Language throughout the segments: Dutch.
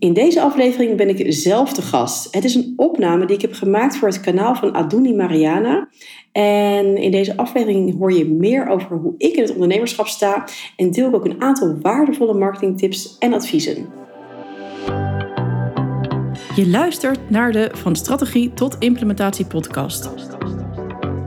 In deze aflevering ben ik zelf te gast. Het is een opname die ik heb gemaakt voor het kanaal van Aduni Mariana. En in deze aflevering hoor je meer over hoe ik in het ondernemerschap sta en deel ik ook een aantal waardevolle marketingtips en adviezen. Je luistert naar de Van Strategie tot Implementatie podcast.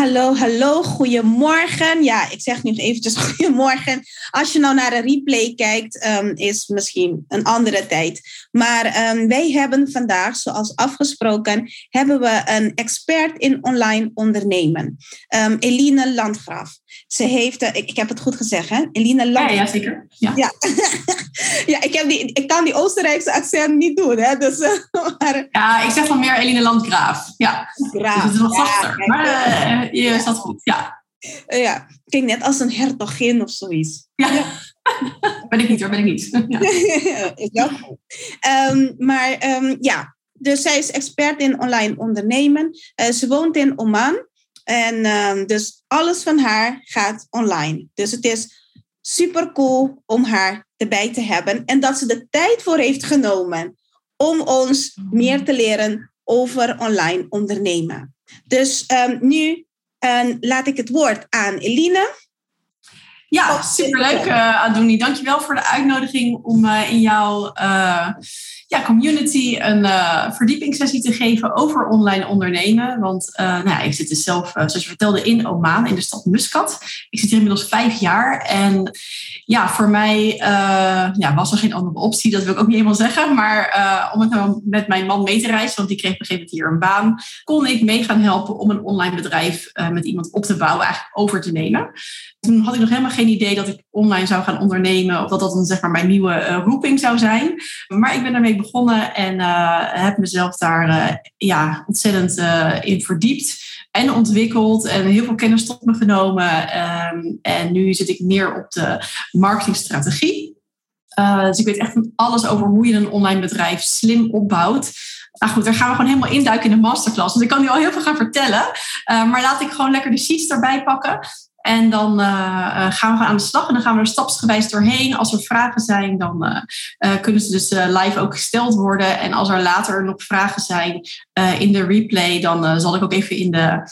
Hallo, hallo, goedemorgen. Ja, ik zeg nu eventjes goedemorgen. Als je nou naar een replay kijkt, um, is misschien een andere tijd. Maar um, wij hebben vandaag, zoals afgesproken, hebben we een expert in online ondernemen. Um, Eline Landgraaf. Ze heeft, ik, ik, heb het goed gezegd, hè? Eline Landgraaf. Ja, ja zeker. Ja. ja. ja, ik, heb die, ik kan die Oostenrijkse accent niet doen, hè? Dus, uh, maar... Ja, ik zeg van meer Eline Landgraaf. Ja, Graaf. Dus het is wat zachter. Ja, maar uh, je zat goed, ja. Ja, klinkt net als een hertogin of zoiets. Ja. ja. ben ik niet hoor, ben ik niet. Ja. is wel goed. Um, maar um, ja, dus zij is expert in online ondernemen. Uh, ze woont in Oman. En um, dus alles van haar gaat online. Dus het is super cool om haar erbij te hebben. En dat ze de tijd voor heeft genomen om ons meer te leren over online ondernemen. Dus um, nu um, laat ik het woord aan Eline. Ja, superleuk uh, Adouni. Dankjewel voor de uitnodiging om uh, in jouw uh, ja, community een verdiepingssessie te geven over online ondernemen. Want nou ja, ik zit dus zelf, zoals je vertelde, in Oman, in de stad Muscat. Ik zit hier inmiddels vijf jaar en ja, voor mij ja, was er geen andere optie, dat wil ik ook niet helemaal zeggen. Maar om het nou met mijn man mee te reizen, want die kreeg op een gegeven moment hier een baan, kon ik mee gaan helpen om een online bedrijf met iemand op te bouwen, eigenlijk over te nemen. Toen had ik nog helemaal geen idee dat ik online zou gaan ondernemen. Of dat dat dan zeg maar mijn nieuwe roeping zou zijn. Maar ik ben daarmee begonnen en uh, heb mezelf daar uh, ja, ontzettend in verdiept. En ontwikkeld en heel veel kennis tot me genomen. Um, en nu zit ik meer op de marketingstrategie. dus ik weet echt alles over hoe je een online bedrijf slim opbouwt. Nou goed, daar gaan we gewoon helemaal induiken in de masterclass. Want ik kan nu al heel veel gaan vertellen. maar laat ik gewoon lekker de sheets erbij pakken. En dan uh, gaan we aan de slag en dan gaan we er stapsgewijs doorheen. Als er vragen zijn, dan uh, kunnen ze dus live ook gesteld worden. En als er later nog vragen zijn in de replay, dan zal ik ook even in de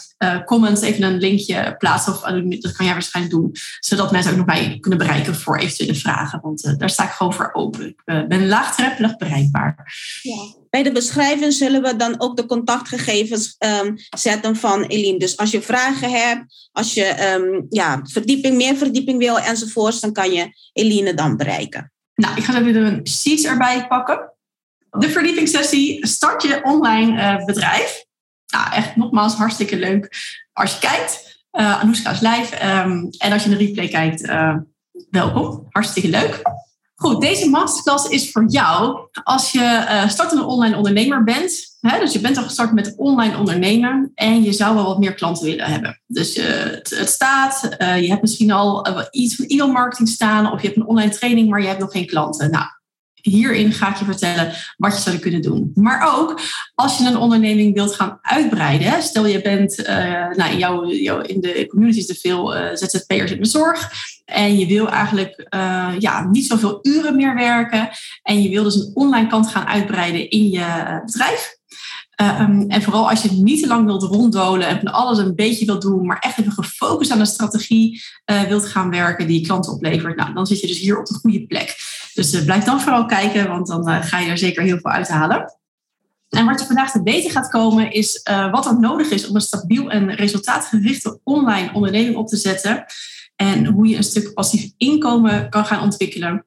comments even een linkje plaatsen. Of dat kan jij waarschijnlijk doen, zodat mensen ook nog mij kunnen bereiken voor eventuele vragen. Want daar sta ik gewoon voor open. Ik ben laagdrempelig bereikbaar. Ja. Bij de beschrijving zullen we dan ook de contactgegevens um, zetten van Eline. Dus als je vragen hebt, als je um, ja, verdieping, meer verdieping wil enzovoorts, dan kan je Eline dan bereiken. Nou, ik ga even een sheets erbij pakken. De verdiepingssessie start je online uh, bedrijf. Nou, echt nogmaals hartstikke leuk als je kijkt. Uh, Anoushka is live. Um, en als je de replay kijkt, uh, welkom. Hartstikke leuk. Goed, deze masterclass is voor jou als je uh, startende online ondernemer bent. Dus je bent al gestart met online ondernemen en je zou wel wat meer klanten willen hebben. Dus uh, het, staat, uh, je hebt misschien al iets van e-mail marketing staan of je hebt een online training, maar je hebt nog geen klanten. Nou, hierin ga ik je vertellen wat je zou kunnen doen. Maar ook als je een onderneming wilt gaan uitbreiden. Stel je bent, uh, nou, in, jouw, in de community er veel uh, ZZP'ers in de zorg. En je wil eigenlijk uh, ja, niet zoveel uren meer werken. En je wil dus een online kant gaan uitbreiden in je bedrijf. Um, en vooral als je niet te lang wilt ronddolen en van alles een beetje wilt doen, maar echt even gefocust aan een strategie wilt gaan werken die klanten oplevert, nou, dan zit je dus hier op de goede plek. Dus uh, blijf dan vooral kijken, want dan uh, ga je er zeker heel veel uithalen. En wat je vandaag te weten gaat komen, is wat er nodig is om een stabiel en resultaatgerichte online onderneming op te zetten. En hoe je een stuk passief inkomen kan gaan ontwikkelen.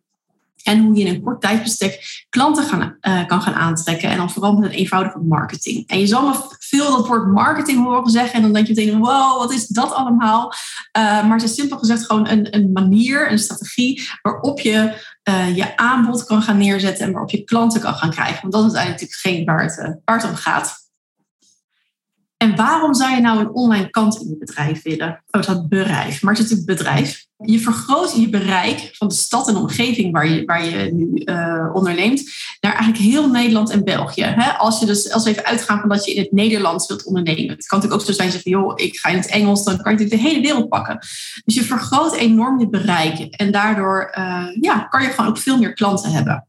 En hoe je in een kort tijdbestek klanten gaan, uh, kan gaan aantrekken. En dan vooral met een eenvoudige marketing. En je zal me veel dat woord marketing horen zeggen. En dan denk je meteen, wow, wat is dat allemaal? Uh, maar het is simpel gezegd gewoon een, een manier, een strategie waarop je uh, je aanbod kan gaan neerzetten. En waarop je klanten kan gaan krijgen. Want dat is eigenlijk natuurlijk geen waar het, waar het om gaat. En waarom zou je nou een online kant in je bedrijf willen? Oh, dat bedrijf, maar het is natuurlijk bedrijf. Je vergroot je bereik van de stad en omgeving waar je, waar je nu uh, onderneemt, naar eigenlijk heel Nederland en België. Hè? Als je dus als we even uitgaan van dat je in het Nederlands wilt ondernemen. Het kan natuurlijk ook zo zijn zeggen, joh, ik ga in het Engels, dan kan je natuurlijk de hele wereld pakken. Dus je vergroot enorm je bereik. En daardoor uh, ja, kan je gewoon ook veel meer klanten hebben.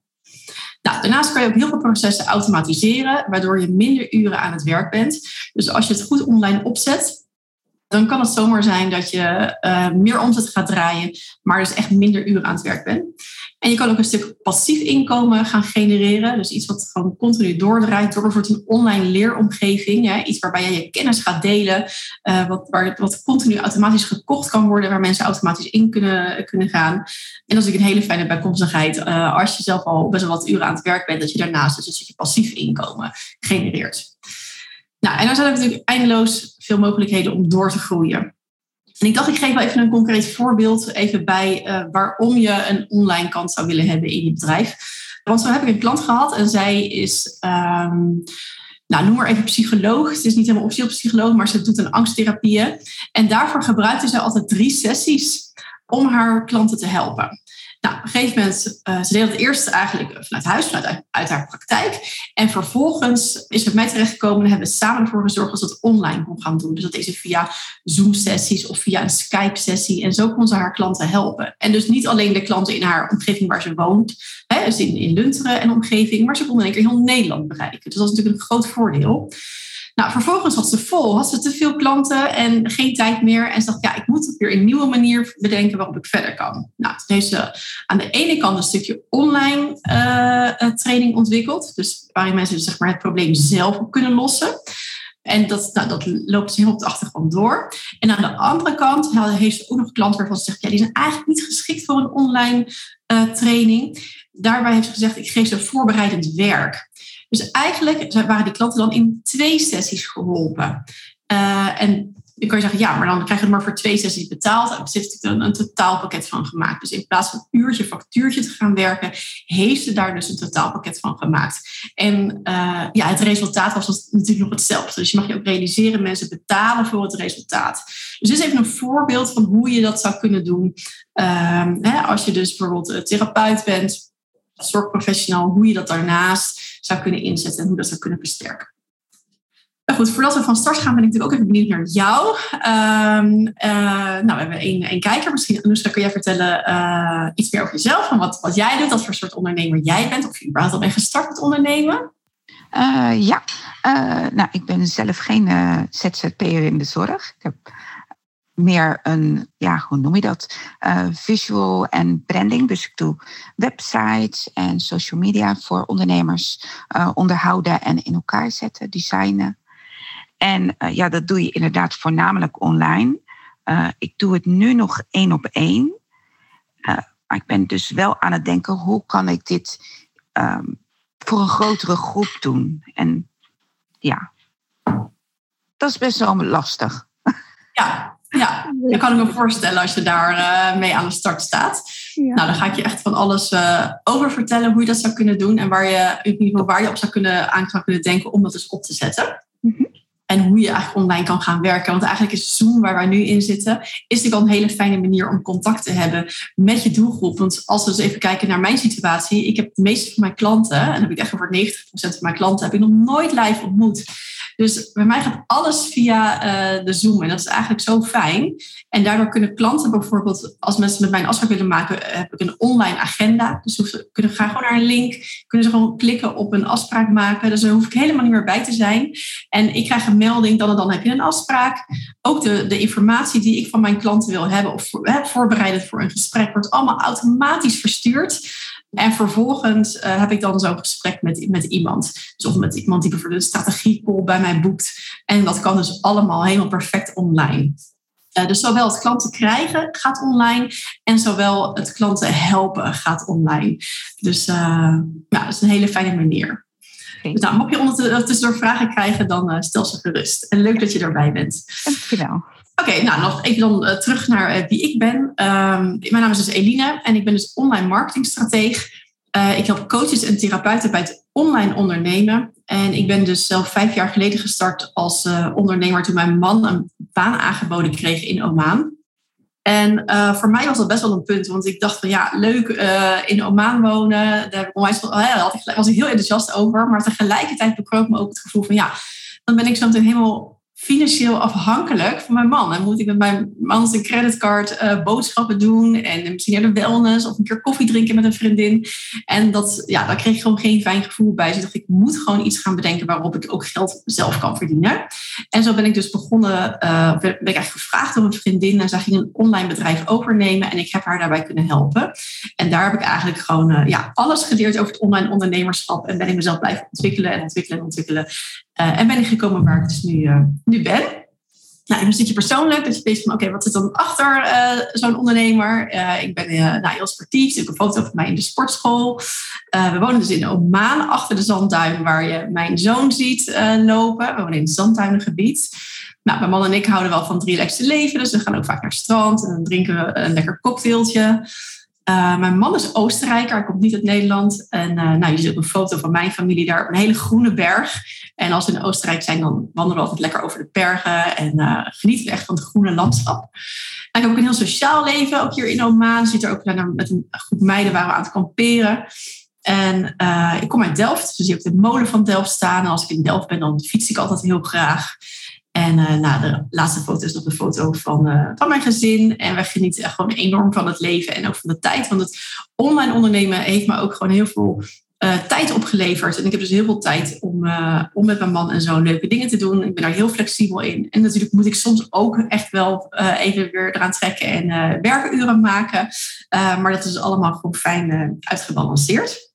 Nou, daarnaast kan je ook heel veel processen automatiseren, waardoor je minder uren aan het werk bent. Dus als je het goed online opzet, dan kan het zomaar zijn dat je uh, meer omzet gaat draaien, maar dus echt minder uren aan het werk bent. En je kan ook een stuk passief inkomen gaan genereren. Dus iets wat gewoon continu doordraait door bijvoorbeeld een online leeromgeving. Iets waarbij je je kennis gaat delen, uh, wat, waar, wat continu automatisch gekocht kan worden, waar mensen automatisch in kunnen, kunnen gaan. En dat is een hele fijne bijkomstigheid. Uh, als je zelf al best wel wat uren aan het werk bent, dat je daarnaast dus dat je passief inkomen genereert. Nou, en dan zijn er natuurlijk eindeloos veel mogelijkheden om door te groeien. En ik dacht, ik geef wel even een concreet voorbeeld even bij uh, waarom je een online kant zou willen hebben in je bedrijf. Want zo heb ik een klant gehad en zij is, um, nou noem maar even psycholoog. Het is niet helemaal officieel psycholoog, maar ze doet een angsttherapie. En daarvoor gebruikte ze altijd drie sessies om haar klanten te helpen. Nou, op een gegeven moment, uh, ze deed het eerst eigenlijk vanuit huis, vanuit uit haar praktijk. En vervolgens is het mij terechtgekomen en hebben we samen ervoor gezorgd dat ze het online kon gaan doen. Dus dat is via Zoom-sessies of via een Skype-sessie. En zo kon ze haar klanten helpen. En dus niet alleen de klanten in haar omgeving waar ze woont, hè, dus in, in Lunteren en omgeving, maar ze kon in één keer heel Nederland bereiken. Dus dat is natuurlijk een groot voordeel. Nou, vervolgens had ze vol, had ze te veel klanten en geen tijd meer. En ze dacht, ja, ik moet weer een nieuwe manier bedenken waarop ik verder kan. Nou, toen heeft ze aan de ene kant een stukje online uh, training ontwikkeld. Dus waarin mensen zeg maar, het probleem zelf kunnen lossen. En dat, nou, dat loopt ze heel op de achtergrond door. En aan de andere kant heeft ze ook nog klanten waarvan ze zegt, ja, die zijn eigenlijk niet geschikt voor een online uh, training. Daarbij heeft ze gezegd, ik geef ze voorbereidend werk. Dus eigenlijk waren die klanten dan in twee sessies geholpen. Uh, en je kan je zeggen, ja, maar dan krijg je het maar voor twee sessies betaald. Er heeft een, een totaalpakket van gemaakt. Dus in plaats van uurtje, factuurtje te gaan werken, heeft ze daar dus een totaalpakket van gemaakt. En uh, ja, het resultaat was natuurlijk nog hetzelfde. Dus je mag je ook realiseren, mensen betalen voor het resultaat. Dus dit is even een voorbeeld van hoe je dat zou kunnen doen. Uh, hè, als je dus bijvoorbeeld therapeut bent, zorgprofessional, hoe je dat daarnaast zou kunnen inzetten en hoe dat zou kunnen versterken. Nou goed, voordat we van start gaan, ben ik natuurlijk ook even benieuwd naar jou. Um, uh, nou, we hebben één, één kijker. Misschien, Anoushka, kun jij vertellen uh, iets meer over jezelf? Van wat, wat jij doet, wat voor soort ondernemer jij bent? Of je überhaupt al bent gestart met ondernemen? Uh, ja, nou, ik ben zelf geen ZZP'er in de zorg. Ik heb meer een, ja, hoe noem je dat? Uh, visual en branding. Dus ik doe websites en social media voor ondernemers uh, onderhouden en in elkaar zetten, designen. En uh, ja, dat doe je inderdaad voornamelijk online. ik doe het nu nog één op één. maar ik ben dus wel aan het denken, hoe kan ik dit um, voor een grotere groep doen? En ja, dat is best wel lastig. Ja, ja, dat kan ik me voorstellen als je daar uh, mee aan de start staat. Ja. Nou, dan ga ik je echt van alles uh, over vertellen hoe je dat zou kunnen doen en waar je, in ieder geval waar je op zou kunnen, aan zou kunnen denken om dat dus op te zetten. En hoe je eigenlijk online kan gaan werken. Want eigenlijk is Zoom, waar wij nu in zitten, is natuurlijk al een hele fijne manier om contact te hebben met je doelgroep. Want als we eens even kijken naar mijn situatie, ik heb de meeste van mijn klanten, en dan heb ik echt over 90% van mijn klanten, heb ik nog nooit live ontmoet. Dus bij mij gaat alles via uh, de Zoom. En dat is eigenlijk zo fijn. En daardoor kunnen klanten bijvoorbeeld, als mensen met mij een afspraak willen maken, heb ik een online agenda. Dus ze kunnen gaan gewoon naar een link, kunnen ze gewoon klikken op een afspraak maken. Dus daar hoef ik helemaal niet meer bij te zijn. En ik krijg een melding, dan dan heb je een afspraak. Ook de, de informatie die ik van mijn klanten wil hebben of voor, hè, voorbereid voor een gesprek, wordt allemaal automatisch verstuurd. En vervolgens uh, heb ik dan zo'n gesprek met, met iemand. Dus of met iemand die bijvoorbeeld een strategiecall bij mij boekt. En dat kan dus allemaal helemaal perfect online. Uh, dus zowel het klanten krijgen gaat online en zowel het klanten helpen gaat online. Dus uh, ja, dat is een hele fijne manier. Dus nou, mocht je ondertussen vragen krijgen, dan stel ze gerust. En leuk dat je erbij bent. Dankjewel. Oké, okay, nou nog even dan uh, terug naar uh, wie ik ben. Um, mijn naam is dus Eline en ik ben dus online marketingstrateeg. Uh, ik help coaches en therapeuten bij het online ondernemen. En ik ben dus zelf vijf jaar geleden gestart als ondernemer toen mijn man een baan aangeboden kreeg in Oman. En uh, voor mij was dat best wel een punt, want ik dacht van ja, leuk uh, in Oman wonen. Daar ik onwijs, ja, was ik heel enthousiast over. Maar tegelijkertijd bekroop me ook het gevoel van ja, dan ben ik zo meteen helemaal financieel afhankelijk van mijn man. En moet ik met mijn man zijn creditcard uh, boodschappen doen en misschien naar de wellness of een keer koffie drinken met een vriendin. En dat, ja, daar kreeg ik gewoon geen fijn gevoel bij. Dus ik dacht, ik moet gewoon iets gaan bedenken waarop ik ook geld zelf kan verdienen. En zo ben ik dus begonnen, ben ik eigenlijk gevraagd door een vriendin en zij ging een online bedrijf overnemen en ik heb haar daarbij kunnen helpen. En daar heb ik eigenlijk gewoon uh, ja, alles geleerd over het online ondernemerschap en ben ik mezelf blijven ontwikkelen en ontwikkelen en ontwikkelen. Uh, en ben ik gekomen waar ik dus nu, uh, nu ben. Nou, een stukje persoonlijk. Dat je weet van, oké, wat zit dan achter uh, zo'n ondernemer? ik ben nou, heel sportief. Ik heb een foto van mij in de sportschool. we wonen dus in Oman, achter de zandduin, waar je mijn zoon ziet lopen. We wonen in het zandtuinengebied. Nou, mijn man en ik houden wel van het relaxte leven. Dus we gaan ook vaak naar het strand en dan drinken we een lekker cocktailtje. Uh, mijn man is Oostenrijker, hij komt niet uit Nederland. En uh, nou, je ziet een foto van mijn familie daar op een hele groene berg. En als we in Oostenrijk zijn, dan wandelen we altijd lekker over de bergen en uh, genieten we echt van het groene landschap. Nou, ik heb ook een heel sociaal leven, ook hier in Oman. Zit er ook met een groep meiden waar we aan het kamperen. En ik kom uit Delft, dus zie ook de molen van Delft staan. En als ik in Delft ben, dan fiets ik altijd heel graag. En uh, nou, de laatste foto is nog een foto van, uh, van mijn gezin. En we genieten gewoon enorm van het leven en ook van de tijd. Want het online ondernemen heeft me ook gewoon heel veel uh, tijd opgeleverd. En ik heb dus heel veel tijd om, om met mijn man en zo leuke dingen te doen. Ik ben daar heel flexibel in. En natuurlijk moet ik soms ook echt wel even weer eraan trekken en werkuren maken. maar dat is allemaal gewoon fijn uitgebalanceerd.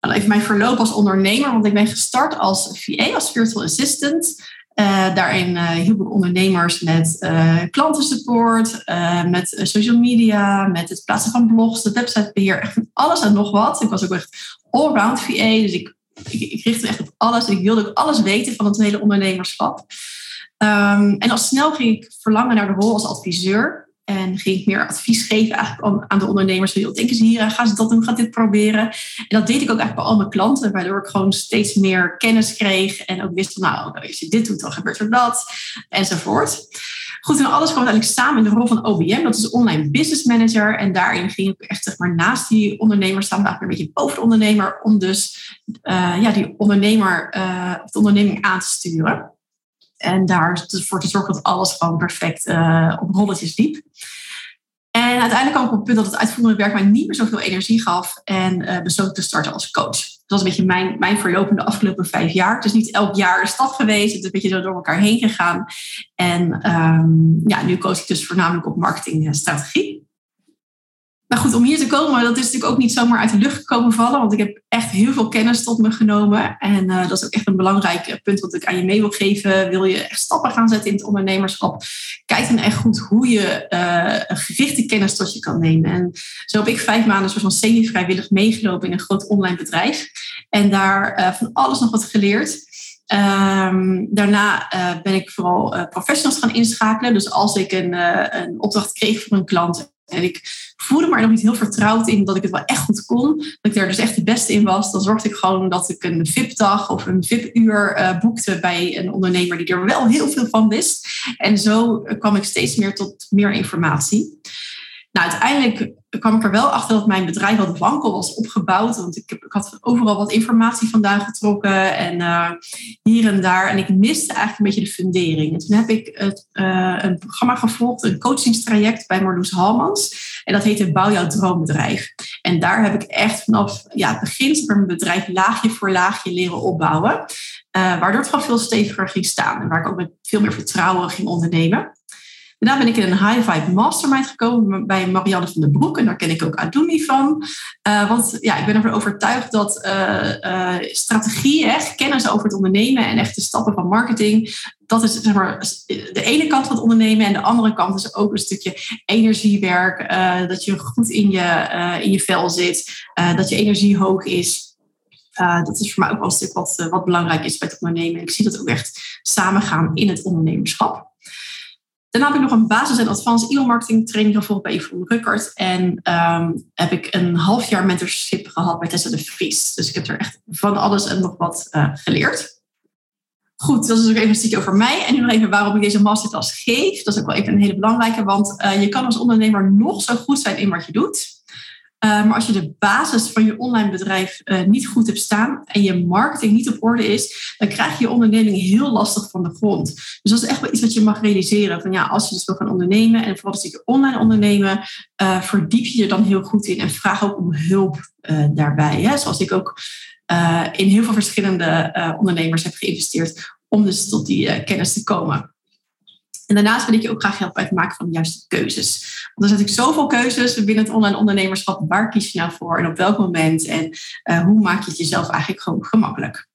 Even mijn verloop als ondernemer, want ik ben gestart als VA, als virtual assistant. Uh, daarin uh, hielp ik ondernemers met uh, klantensupport, met social media, met het plaatsen van blogs, het websitebeheer, echt alles en nog wat. Ik was ook echt allround VA, dus ik, ik, ik richtte echt op alles. Ik wilde ook alles weten van het hele ondernemerschap. Um, en al snel ging ik verlangen naar de rol als adviseur. En ging ik meer advies geven eigenlijk aan de ondernemers. Wat denken ze hier aan? Gaan ze dat doen? Gaan dit proberen? En dat deed ik ook eigenlijk bij al mijn klanten. Waardoor ik gewoon steeds meer kennis kreeg. En ook wist van nou, als je dit doet, dan gebeurt er dat. Enzovoort. Goed, en alles kwam uiteindelijk samen in de rol van OBM. Dat is online business manager. En daarin ging ik echt zeg maar, naast die ondernemer staan. Eigenlijk een beetje boven de ondernemer. Om dus uh, ja, die ondernemer uh, of de onderneming aan te sturen. En daar ervoor te zorgen dat alles gewoon perfect uh, op rolletjes liep. En uiteindelijk kwam ik op het punt dat het uitvoerende werk mij niet meer zoveel energie gaf. En uh, besloot te starten als coach. Dat was een beetje mijn, mijn verloop in de afgelopen vijf jaar. Het is niet elk jaar een stap geweest. Het is een beetje zo door elkaar heen gegaan. En um, ja, nu coach ik dus voornamelijk op marketing en strategie. Maar goed, om hier te komen, dat is natuurlijk ook niet zomaar uit de lucht gekomen vallen. Want ik heb echt heel veel kennis tot me genomen. En uh, dat is ook echt een belangrijk punt wat ik aan je mee wil geven. Wil je echt stappen gaan zetten in het ondernemerschap? Kijk dan echt goed hoe je uh, een gerichte kennis tot je kan nemen. En zo heb ik vijf maanden soort van semi-vrijwillig meegelopen in een groot online bedrijf. En daar van alles nog wat geleerd. Um, daarna ben ik vooral professionals gaan inschakelen. Dus als ik een, een opdracht kreeg voor een klant en ik voelde me er nog niet heel vertrouwd in dat ik het wel echt goed kon. Dat ik er dus echt de beste in was. Dan zorgde ik gewoon dat ik een VIP-dag of een VIP-uur uh, boekte bij een ondernemer die er wel heel veel van wist. En zo kwam ik steeds meer tot meer informatie. Nou, uiteindelijk kwam ik er wel achter dat mijn bedrijf wat wankel was opgebouwd. Want ik, ik had overal wat informatie vandaan getrokken en uh, hier en daar. En ik miste eigenlijk een beetje de fundering. En toen heb ik het, uh, een programma gevolgd, een coachingstraject bij Marloes Halmans. En dat heette Bouw jouw droombedrijf. En daar heb ik echt vanaf ja, het begin mijn bedrijf laagje voor laagje leren opbouwen. Uh, waardoor het gewoon veel steviger ging staan. En waar ik ook met veel meer vertrouwen ging ondernemen. Daarna ben ik in een high vibe mastermind gekomen bij Marianne van den Broek. En daar ken ik ook Adumi van. Uh, want ja, ik ben ervan overtuigd dat uh, strategie, kennis over het ondernemen en echt de stappen van marketing, dat is zeg maar, de ene kant van het ondernemen. En de andere kant is ook een stukje energiewerk. dat je goed in je, in je vel zit. dat je energie hoog is. dat is voor mij ook wel een stuk wat, wat belangrijk is bij het ondernemen. En ik zie dat ook echt samengaan in het ondernemerschap. Daarna heb ik nog een basis- en advanced e-mail-marketing training gevolgd bij Yvonne Ruckert. En ehm, heb ik een half jaar mentorship gehad bij Tessa de Vries. Dus ik heb er echt van alles en nog wat uh, geleerd. Goed, dat is ook even een stukje over mij. En nu nog even waarom ik deze masterclass geef. Dat is ook wel even een hele belangrijke, want uh, je kan als ondernemer nog zo goed zijn in wat je doet. Uh, maar als je de basis van je online bedrijf uh, niet goed hebt staan en je marketing niet op orde is, dan krijg je je onderneming heel lastig van de grond. Dus dat is echt wel iets wat je mag realiseren. Van ja, als je dus wil gaan ondernemen en vooral als je online ondernemen, uh, verdiep je je dan heel goed in en vraag ook om hulp daarbij. Hè? Zoals ik ook in heel veel verschillende ondernemers heb geïnvesteerd om dus tot die kennis te komen. En daarnaast wil ik je ook graag helpen bij het maken van de juiste keuzes. Want er zijn natuurlijk zoveel keuzes binnen het online ondernemerschap. Waar kies je nou voor en op welk moment? En uh, hoe maak je het jezelf eigenlijk gewoon gemakkelijk?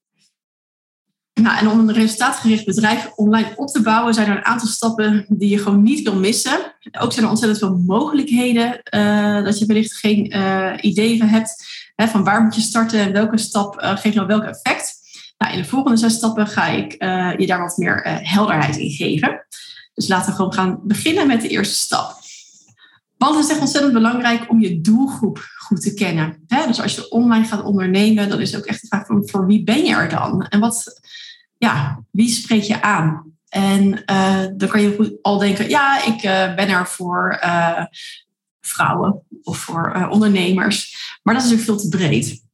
Nou, en om een resultaatgericht bedrijf online op te bouwen, zijn er een aantal stappen die je gewoon niet wil missen. Ook zijn er ontzettend veel mogelijkheden uh, dat je wellicht geen uh, idee van hebt. Hè, van waar moet je starten en welke stap geeft nou welk effect. Nou, in de volgende zes stappen ga ik je daar wat meer helderheid in geven. Dus laten we gewoon gaan beginnen met de eerste stap. Want het is echt ontzettend belangrijk om je doelgroep goed te kennen. Dus als je online gaat ondernemen, dan is het ook echt de vraag van voor wie ben je er dan? En wat, ja, wie spreek je aan? En uh, dan kan je al denken, ja, ik uh, ben er voor uh, vrouwen of voor ondernemers. Maar dat is natuurlijk veel te breed.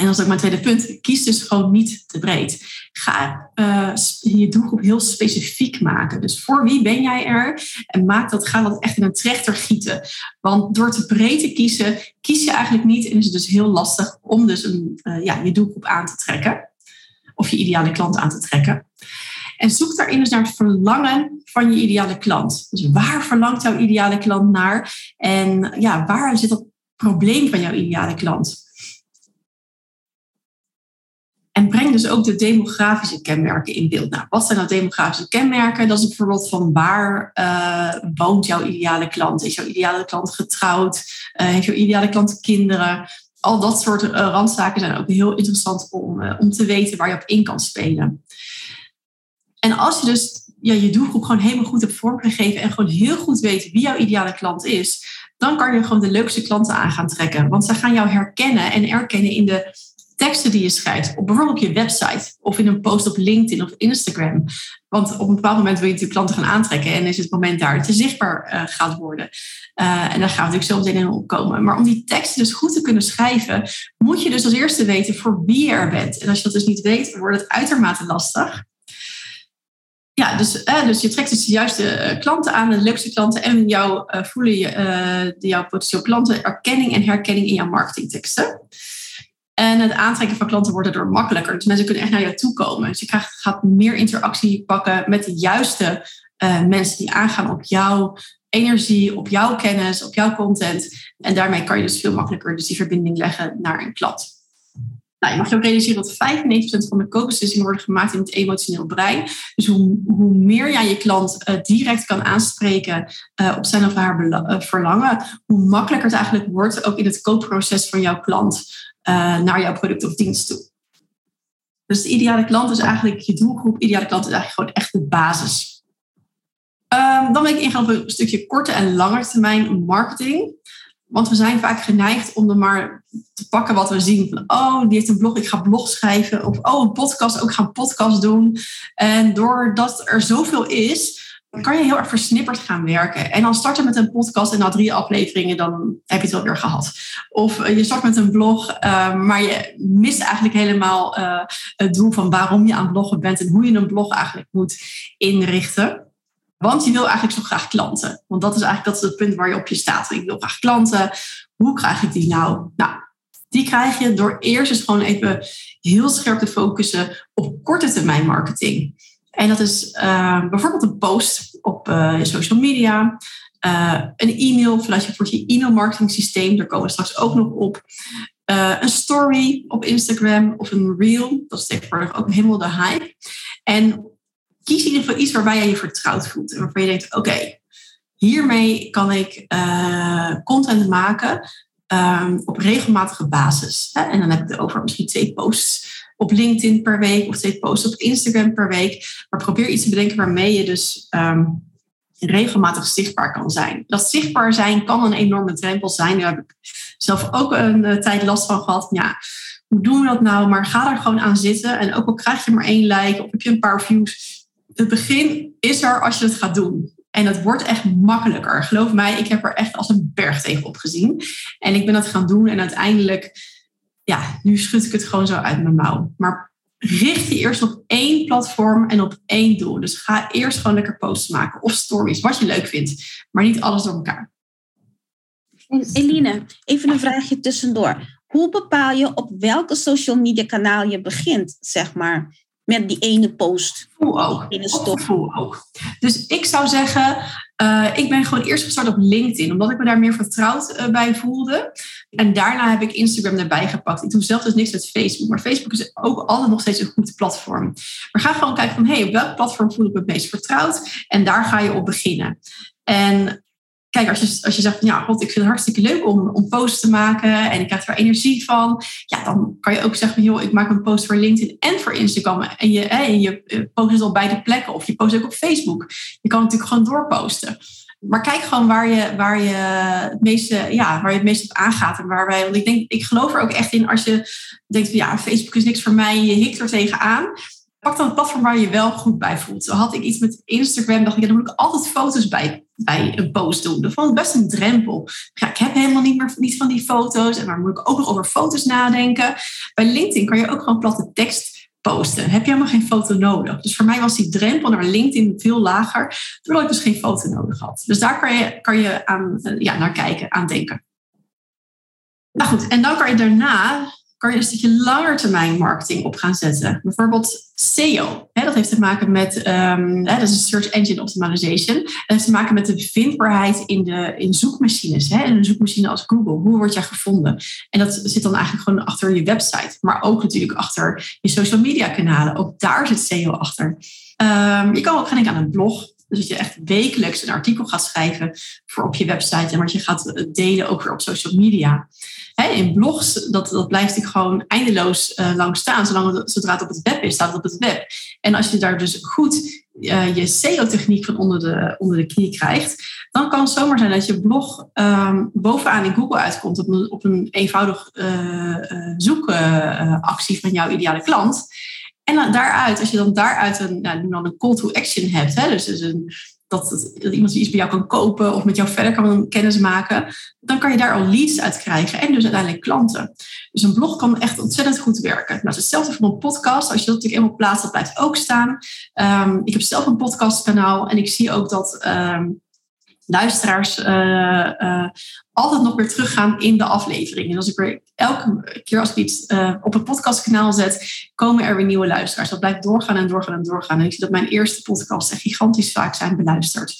En dat is ook mijn tweede punt. Kies dus gewoon niet te breed. Ga uh, je doelgroep heel specifiek maken. Dus voor wie ben jij er? En maak dat, ga dat echt in een trechter gieten. Want door te breed te kiezen, kies je eigenlijk niet. En is het dus heel lastig om dus een, uh, ja, je doelgroep aan te trekken. Of je ideale klant aan te trekken. En zoek daarin dus naar het verlangen van je ideale klant. Dus waar verlangt jouw ideale klant naar? En ja, waar zit dat probleem van jouw ideale klant? Breng dus ook de demografische kenmerken in beeld. Nou, wat zijn nou demografische kenmerken? Dat is bijvoorbeeld van waar uh, woont jouw ideale klant? Is jouw ideale klant getrouwd? Uh, heeft jouw ideale klant kinderen? Al dat soort uh, randzaken zijn ook heel interessant om, om te weten waar je op in kan spelen. En als je dus ja, je doelgroep gewoon helemaal goed hebt vormgegeven en gewoon heel goed weet wie jouw ideale klant is, dan kan je gewoon de leukste klanten aan gaan trekken. Want ze gaan jou herkennen en erkennen in de teksten die je schrijft, op bijvoorbeeld je website of in een post op LinkedIn of Instagram. Want op een bepaald moment wil je natuurlijk klanten gaan aantrekken en is het moment daar je zichtbaar uh, gaat worden. Uh, en daar gaan we natuurlijk zo meteen in opkomen. Maar om die teksten dus goed te kunnen schrijven, moet je dus als eerste weten voor wie je er bent. En als je dat dus niet weet, wordt het uitermate lastig. Ja, dus, uh, dus je trekt dus de juiste klanten aan, de leukste klanten. En jou voelen je, jouw potentieel klanten erkenning en herkenning in jouw marketingteksten. En het aantrekken van klanten wordt erdoor makkelijker. Dus mensen kunnen echt naar jou toe komen. Dus je krijgt, gaat meer interactie pakken met de juiste uh, mensen die aangaan op jouw energie, op jouw kennis, op jouw content. En daarmee kan je dus veel makkelijker dus die verbinding leggen naar een klant. Nou, je mag je ook realiseren dat 95% van de koopbeslissingen worden gemaakt in het emotioneel brein. Dus hoe, hoe meer jij je klant uh, direct kan aanspreken uh, op zijn of haar verlangen, hoe makkelijker het eigenlijk wordt, ook in het koopproces van jouw klant naar jouw product of dienst toe. Dus de ideale klant is eigenlijk je doelgroep. Ideale klant is eigenlijk gewoon echt de basis. Um, dan wil ik ingaan op een stukje korte en lange termijn marketing. Want we zijn vaak geneigd om er maar te pakken wat we zien. Van, oh, die heeft een blog, ik ga blog schrijven. Of, oh, een podcast, ook ik ga een podcast doen. En doordat er zoveel is, dan kan je heel erg versnipperd gaan werken. En dan starten met een podcast en na drie afleveringen, dan heb je het wel weer gehad. Of eh, je start met een blog, uh, maar je mist eigenlijk helemaal uh, het doel van waarom je aan bloggen bent en hoe je een blog eigenlijk moet inrichten. Want je wil eigenlijk zo graag klanten. Want dat is eigenlijk dat is het punt waar je op je staat. Ik wil graag klanten. Hoe krijg ik die nou? Nou, die krijg je door eerst eens gewoon even heel scherp te focussen op korte termijn marketing. En dat is uh, bijvoorbeeld een post op uh, je social media, uh, een e-mail vanuit je, je e-mail marketing systeem, daar komen we straks ook nog op. een story op Instagram of een reel, dat is tegenwoordig ook helemaal de hype. En kies in ieder geval iets waarbij je je vertrouwd voelt en waarvan je denkt, oké, hiermee kan ik content maken um, op regelmatige basis. Hè? En dan heb ik het over misschien twee posts op LinkedIn per week of twee posts op Instagram per week. Maar probeer iets te bedenken waarmee je dus um, regelmatig zichtbaar kan zijn. Dat zichtbaar zijn kan een enorme drempel zijn. Daar heb ik zelf ook een uh, tijd last van gehad. Ja, hoe doen we dat nou? Maar ga er gewoon aan zitten. En ook al krijg je maar één like of heb je een paar views. Het begin is er als je het gaat doen. En het wordt echt makkelijker. Geloof mij, ik heb er echt als een berg tegenop gezien. En ik ben dat gaan doen en uiteindelijk, ja, nu schud ik het gewoon zo uit mijn mouw. Maar richt je eerst op één platform en op één doel. Dus ga eerst gewoon lekker posts maken of stories, wat je leuk vindt. Maar niet alles door elkaar. En Eline, even een vraagje tussendoor. Hoe bepaal je op welke social media kanaal je begint, zeg maar? met die ene post. Voel ook. In. Voel ook. Dus ik zou zeggen, uh, ik ben gewoon eerst gestart op LinkedIn, omdat ik me daar meer vertrouwd uh, bij voelde. En daarna heb ik Instagram erbij gepakt. Ik doe zelf dus niks met Facebook, maar Facebook is ook altijd nog steeds een goed platform. Maar ga gewoon kijken van, hey, op welk platform voel ik me het meest vertrouwd? En daar ga je op beginnen. En kijk, als je, als je zegt, ja, god, ik vind het hartstikke leuk om, om posts te maken en ik krijg er energie van, ja, dan kan je ook zeggen, joh, ik maak een post voor LinkedIn en voor Instagram en je, en je eh, post het op beide plekken of je post ook op Facebook. Je kan natuurlijk gewoon doorposten. Maar kijk gewoon waar je, waar je het meeste, ja, waar je het meest op aangaat. En waar wij, want ik denk, ik geloof er ook echt in als je denkt, ja, Facebook is niks voor mij, je hikt er tegenaan pak dan een platform waar je wel goed bij voelt. Zo had ik iets met Instagram, dacht ik, ja, dan moet ik altijd foto's bij, bij een post doen. Dat vond ik best een drempel. Ik heb helemaal niet meer niet van die foto's. En waar moet ik ook nog over foto's nadenken? Bij LinkedIn kan je ook gewoon platte tekst posten. Heb je helemaal geen foto nodig. Dus voor mij was die drempel naar LinkedIn veel lager, doordat ik dus geen foto nodig had. Dus daar kan je, kan je aan, ja, naar kijken, aan denken. Nou goed, en dan kan je daarna kan je een stukje langer termijn marketing op gaan zetten. Bijvoorbeeld SEO. Hè, dat heeft te maken met, um, hè, dat is Search Engine Optimization. Dat heeft te maken met de vindbaarheid in, de, in zoekmachines. Hè, in een zoekmachine als Google. Hoe word jij gevonden? En dat zit dan eigenlijk gewoon achter je website. Maar ook natuurlijk achter je social media kanalen. Ook daar zit SEO achter. Um, je kan ook gaan denken aan een blog. Dus dat je echt wekelijks een artikel gaat schrijven voor op je website en wat je gaat delen ook weer op social media in blogs, dat, dat blijft ik gewoon eindeloos uh, lang staan. Zolang het, zodra het op het web is, staat het op het web. En als je daar dus goed uh, je SEO-techniek van onder de, onder de knie krijgt, dan kan het zomaar zijn dat je blog um, bovenaan in Google uitkomt op een, op een eenvoudig uh, zoekactie van jouw ideale klant. En dan daaruit, als je dan daaruit een, nou, een call to action hebt, hè, dus, dus dat, iemand iets bij jou kan kopen of met jou verder kan kennis maken, dan kan je daar al leads uit krijgen en dus uiteindelijk klanten. Dus een blog kan echt ontzettend goed werken. Nou, het hetzelfde voor een podcast. Als je dat natuurlijk eenmaal plaatst, dat blijft ook staan. Um, ik heb zelf een podcastkanaal en ik zie ook dat um, luisteraars uh, uh, altijd nog weer teruggaan in de aflevering. En als ik weer elke keer als ik iets uh, op een podcastkanaal zet, komen er weer nieuwe luisteraars. Dat blijft doorgaan en doorgaan en doorgaan. En ik zie dat mijn eerste podcasts gigantisch vaak zijn beluisterd.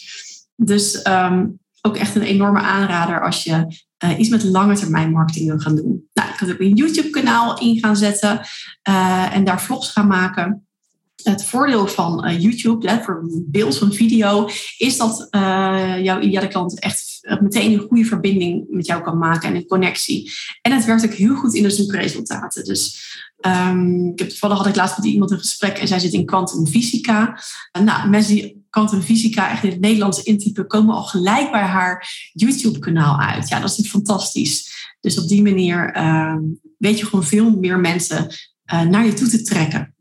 Dus um, ook echt een enorme aanrader als je uh, iets met lange termijn marketing wil gaan doen. Nou, ik kan ook een YouTube kanaal in gaan zetten uh, en daar vlogs gaan maken. Het voordeel van YouTube, voor beeld van video, is dat jouw ideale klant echt meteen een goede verbinding met jou kan maken en een connectie. En het werkt ook heel goed in de zoekresultaten. Dus um, ik heb, toevallig had ik laatst met iemand een gesprek en zij zit in kwantumfysica. Nou, mensen die kwantumfysica echt in het Nederlands intypen, komen al gelijk bij haar YouTube-kanaal uit. Ja, dat is fantastisch. Dus op die manier ehm, weet je gewoon veel meer mensen naar je toe te trekken.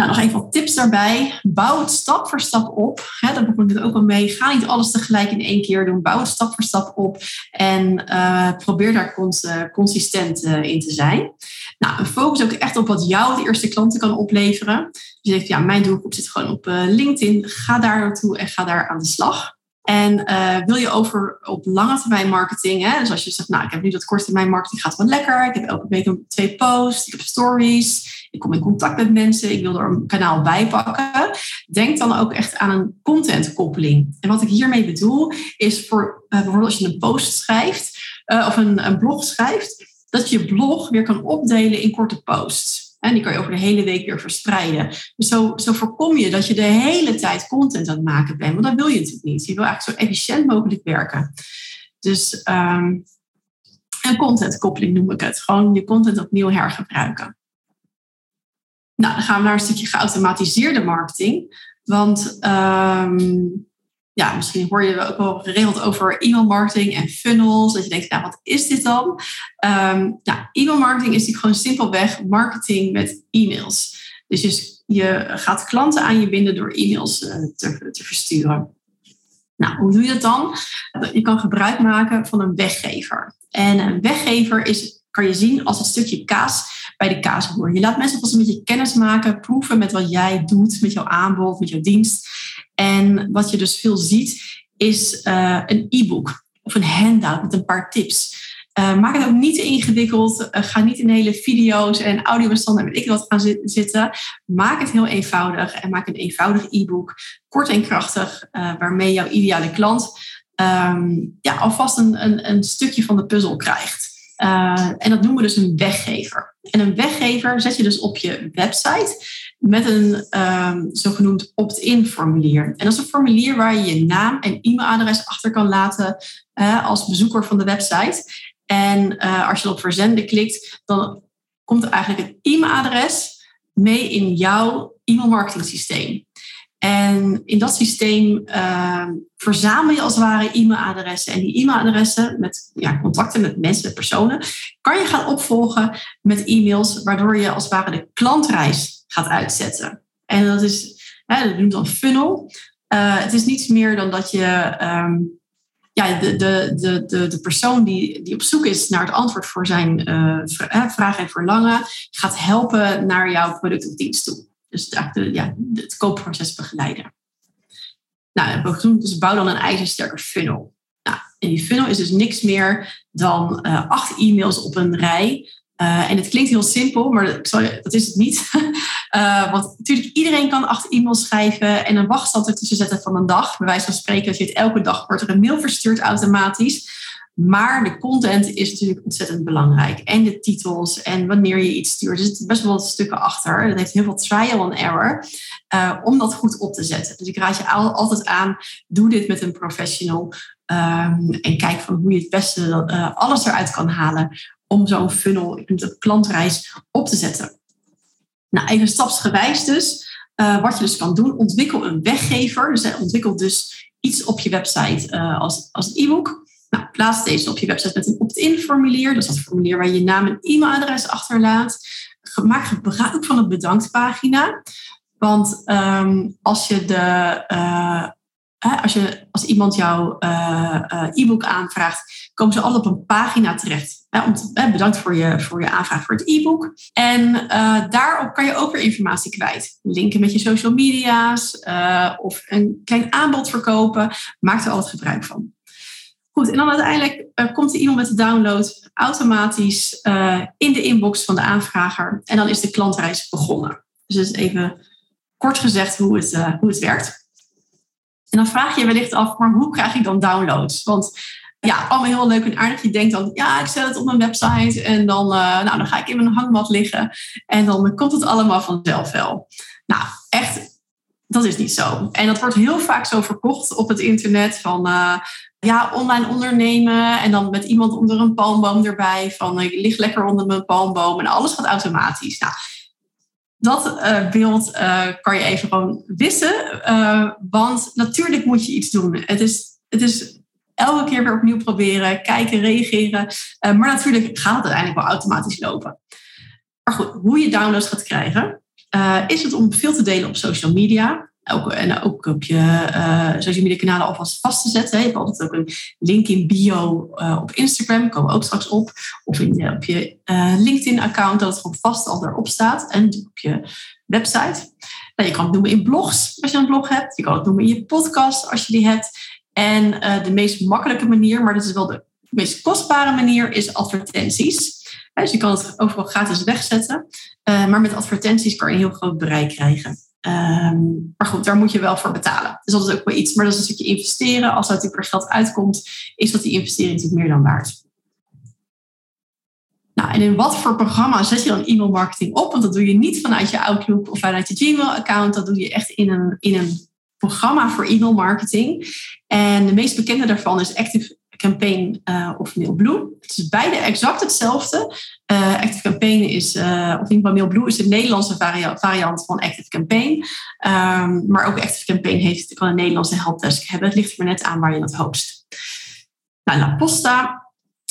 Nou, nog even wat tips daarbij. Bouw het stap voor stap op. Hè, daar begon ik ook al mee. Ga niet alles tegelijk in één keer doen. Bouw het stap voor stap op. En uh, probeer daar uh, consistent uh, in te zijn. Nou, focus ook echt op wat jou de eerste klanten kan opleveren. Dus je zegt, ja, mijn doelgroep zit gewoon op LinkedIn. Ga daar naartoe en ga daar aan de slag. En uh, wil je over op lange termijn marketing, hè? dus als je zegt, nou, ik heb nu dat korte termijn marketing gaat wel lekker. Ik heb elke week twee posts, ik heb stories, ik kom in contact met mensen, ik wil er een kanaal bij pakken. Denk dan ook echt aan een contentkoppeling. En wat ik hiermee bedoel, is voor uh, bijvoorbeeld als je een post schrijft uh, of een, een blog schrijft, dat je je blog weer kan opdelen in korte posts. En die kan je over de hele week weer verspreiden. Dus zo, zo voorkom je dat je de hele tijd content aan het maken bent. Want dat wil je natuurlijk niet. Je wil eigenlijk zo efficiënt mogelijk werken. Dus um, een contentkoppeling noem ik het. Gewoon je content opnieuw hergebruiken. Nou, dan gaan we naar een stukje geautomatiseerde marketing. Want ehm, ja, misschien hoor je ook wel geregeld over e-mail marketing en funnels. Dat je denkt, nou, wat is dit dan? Um, nou, e-mail marketing is natuurlijk gewoon simpelweg marketing met e-mails. Dus je, gaat klanten aan je binden door e-mails uh, te, te versturen. Nou, hoe doe je dat dan? Je kan gebruik maken van een weggever. En een weggever is, kan je zien als een stukje kaas bij de kaasboer. Je laat mensen alvast een beetje kennis maken, proeven met wat jij doet, met jouw aanbod, met jouw dienst. En wat je dus veel ziet, is uh, een e-book of een handout met een paar tips. Uh, maak het ook niet te ingewikkeld. Uh, ga niet in hele video's en audiobestanden en weet ik wat gaan zitten. Maak het heel eenvoudig en maak een eenvoudig e-book. Kort en krachtig, waarmee jouw ideale klant um, ja, alvast een, een, een, stukje van de puzzel krijgt. en dat noemen we dus een weggever. En een weggever zet je dus op je website met een um, zogenoemd opt-in formulier. En dat is een formulier waar je je naam en e-mailadres achter kan laten als bezoeker van de website. En uh, als je op verzenden klikt, dan komt eigenlijk het e-mailadres mee in jouw e-mailmarketing systeem. En in dat systeem uh, verzamel je als het ware e-mailadressen. En die e-mailadressen met ja, contacten met mensen, met personen, kan je gaan opvolgen met e-mails, waardoor je als het ware de klantreis gaat uitzetten. En dat is, hè, dat noemt dan funnel. Uh, het is niets meer dan dat je um, ja, de, de, de, de, de persoon die, die op zoek is naar het antwoord voor zijn uh, vraag en verlangen, gaat helpen naar jouw product of dienst toe. Dus ja, het koopproces begeleiden. Nou, dus bouw dan een ijzersterke funnel. Nou, en die funnel is dus niks meer dan uh, acht e-mails op een rij uh, en het klinkt heel simpel, maar dat is het niet. uh, want natuurlijk, iedereen kan acht e-mails schrijven en een wachtstand ertussen zetten van een dag. Bij wijze van spreken, als je het elke dag wordt er een mail verstuurd automatisch. Maar de content is natuurlijk ontzettend belangrijk. En de titels en wanneer je iets stuurt. Er zitten best wel wat stukken achter. Dat heeft heel veel trial and error uh, om dat goed op te zetten. Dus ik raad je altijd aan, doe dit met een professional. Um, en kijk van hoe je het beste uh, alles eruit kan halen om zo'n funnel, de klantreis op te zetten. Nou, even stapsgewijs dus. Uh, wat je dus kan doen, ontwikkel een weggever. Dus ontwikkel dus iets op je website als, als e-book. Nou, plaats deze op je website met een opt-in formulier. Dus dat formulier waar je je naam en e-mailadres achterlaat. Maak gebruik van een bedanktpagina. Want um, als je de uh, als, je, als iemand jouw e-book aanvraagt, komen ze altijd op een pagina terecht om bedankt voor je, voor je aanvraag voor het e-book. En daarop kan je ook weer informatie kwijt. Linken met je social media's of een klein aanbod verkopen. Maak er altijd gebruik van. En dan uiteindelijk uh, komt de e-mail met de download automatisch in de inbox van de aanvrager. En dan is de klantreis begonnen. Dus dat is even kort gezegd hoe het, hoe het werkt. En dan vraag je je wellicht af, maar hoe krijg ik dan downloads? Want ja, allemaal heel leuk en aardig. Je denkt dan, ja, ik zet het op mijn website en dan, nou, dan ga ik in mijn hangmat liggen en dan komt het allemaal vanzelf wel. Nou, echt, dat is niet zo. En dat wordt heel vaak zo verkocht op het internet van, uh, ja, online ondernemen en dan met iemand onder een palmboom erbij van, ik lig lekker onder mijn palmboom en alles gaat automatisch. Nou, dat uh, beeld kan je even gewoon wissen, want natuurlijk moet je iets doen. Het is, het is elke keer weer opnieuw proberen, kijken, reageren. Maar natuurlijk gaat het uiteindelijk wel automatisch lopen. Maar goed, hoe je downloads gaat krijgen, uh, is het om veel te delen op social media. En ook op je uh, social media kanalen alvast vast te zetten. Je hebt altijd ook een link in bio op Instagram, komen we ook straks op. Of in, op je LinkedIn-account, dat het gewoon vast al erop staat. En op je website. Nou, je kan het noemen in blogs, als je een blog hebt. Je kan het noemen in je podcast, als je die hebt. En de meest makkelijke manier, maar dat is wel de meest kostbare manier, is advertenties. Dus je kan het overal gratis wegzetten. Uh, maar met advertenties kan je heel groot bereik krijgen. Um, maar goed, daar moet je wel voor betalen. Dus dat is ook wel iets. Maar dat is een stukje investeren. Als dat per geld uitkomt, is dat die investering natuurlijk meer dan waard. Nou, en in wat voor programma zet je dan e-mail marketing op? Want dat doe je niet vanuit je Outlook of vanuit je Gmail-account. Dat doe je echt in een, in een programma voor e-mail marketing. En de meest bekende daarvan is Active, Campaign of MailBlue. Het is beide exact hetzelfde. Active Campaign is, of in ieder geval MailBlue is de Nederlandse variant van Active Campaign. Ehm, maar ook Active Campaign heeft, kan een Nederlandse helpdesk hebben. Het ligt er maar net aan waar je dat host. Nou, La Posta